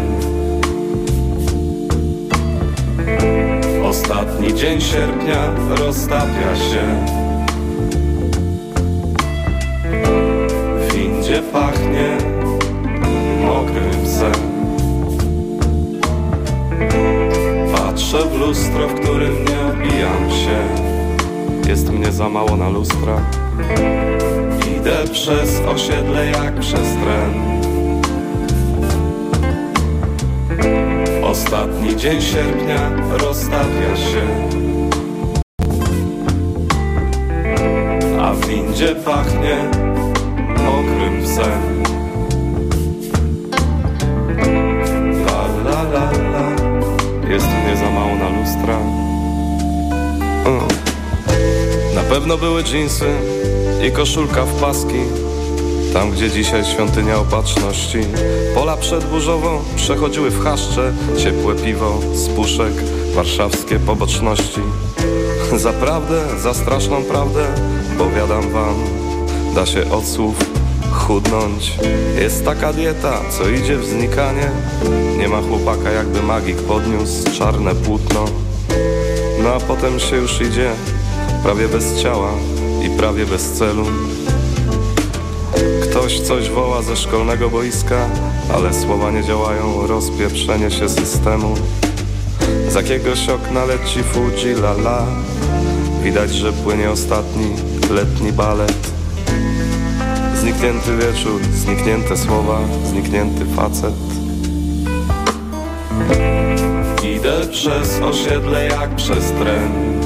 Speaker 32: Ostatni dzień sierpnia roztapia się. W windzie pachnie mokrym psem. Patrzę w lustro, w którym nie odbijam się. Jest mnie za mało na lustra. Idę przez osiedle jak przez tren. Ostatni dzień sierpnia roztapia się. A w windzie pachnie mokrym psem. La la la la, jest mnie za mało na lustra. Mm. Na pewno były dżinsy i koszulka w paski Tam gdzie dzisiaj świątynia opatrzności. Pola przedburzową przechodziły w chaszcze Ciepłe piwo z puszek, warszawskie poboczności. *laughs* Zaprawdę, za straszną prawdę Powiadam wam, da się od słów chudnąć. Jest taka dieta, co idzie w znikanie. Nie ma chłopaka jakby magik podniósł czarne płótno. No a potem się już idzie prawie bez ciała prawie bez celu. Ktoś coś woła ze szkolnego boiska, ale słowa nie działają, rozpieprzenie się systemu. Z jakiegoś okna leci Fuji la la, widać, że płynie ostatni letni balet. Zniknięty wieczór, zniknięte słowa, zniknięty facet. Idę przez osiedle jak przez tren.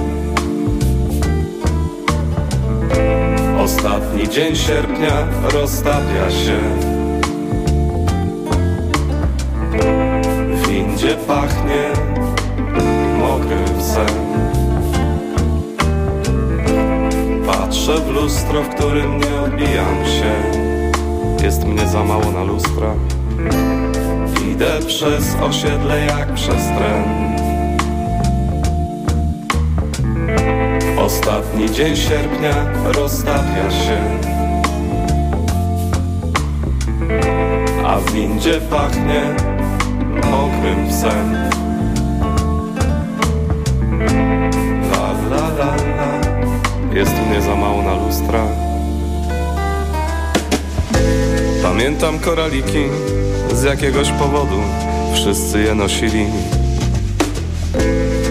Speaker 32: Ostatni dzień sierpnia roztapia się. W windzie pachnie mokrym psem Patrzę w lustro, w którym nie odbijam się. Jest mnie za mało na lustra. Idę przez osiedle jak przez tren Ostatni dzień sierpnia roztapia się. A w windzie pachnie mokrym psem. La la la la. Jest mnie za mało na lustra. Pamiętam koraliki z jakiegoś powodu Wszyscy je nosili.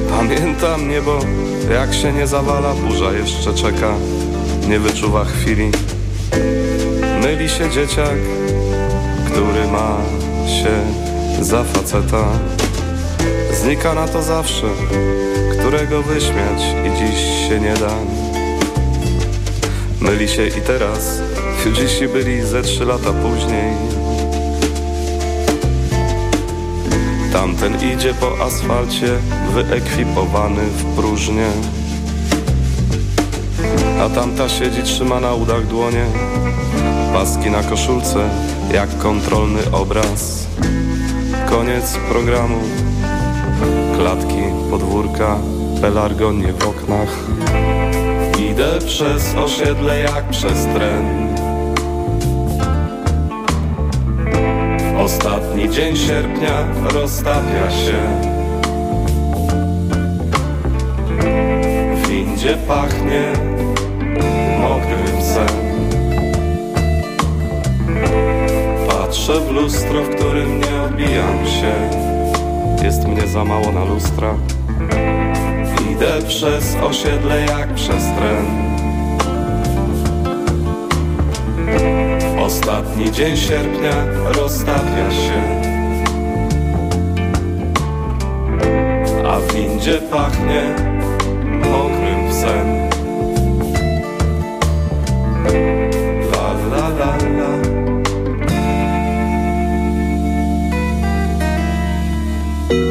Speaker 32: Pamiętam niebo jak się nie zawala, burza jeszcze czeka, nie wyczuwa chwili. Myli się dzieciak, który ma się za faceta. Znika na to zawsze, którego wyśmiać i dziś się nie da. Myli się i teraz, dziś byli ze trzy lata później. Tamten idzie po asfalcie, wyekwipowany w próżnię. A tamta siedzi, trzyma na udach dłonie, paski na koszulce, jak kontrolny obraz. Koniec programu, klatki, podwórka, pelargonie w oknach. Idę przez osiedle jak przez tren. Ostatni dzień sierpnia roztapia się. W windzie pachnie mokrym psem. Patrzę w lustro, w którym nie odbijam się. Jest mnie za mało na lustra. Idę przez osiedle jak przez tren Ostatni dzień sierpnia roztapia się. A w windzie pachnie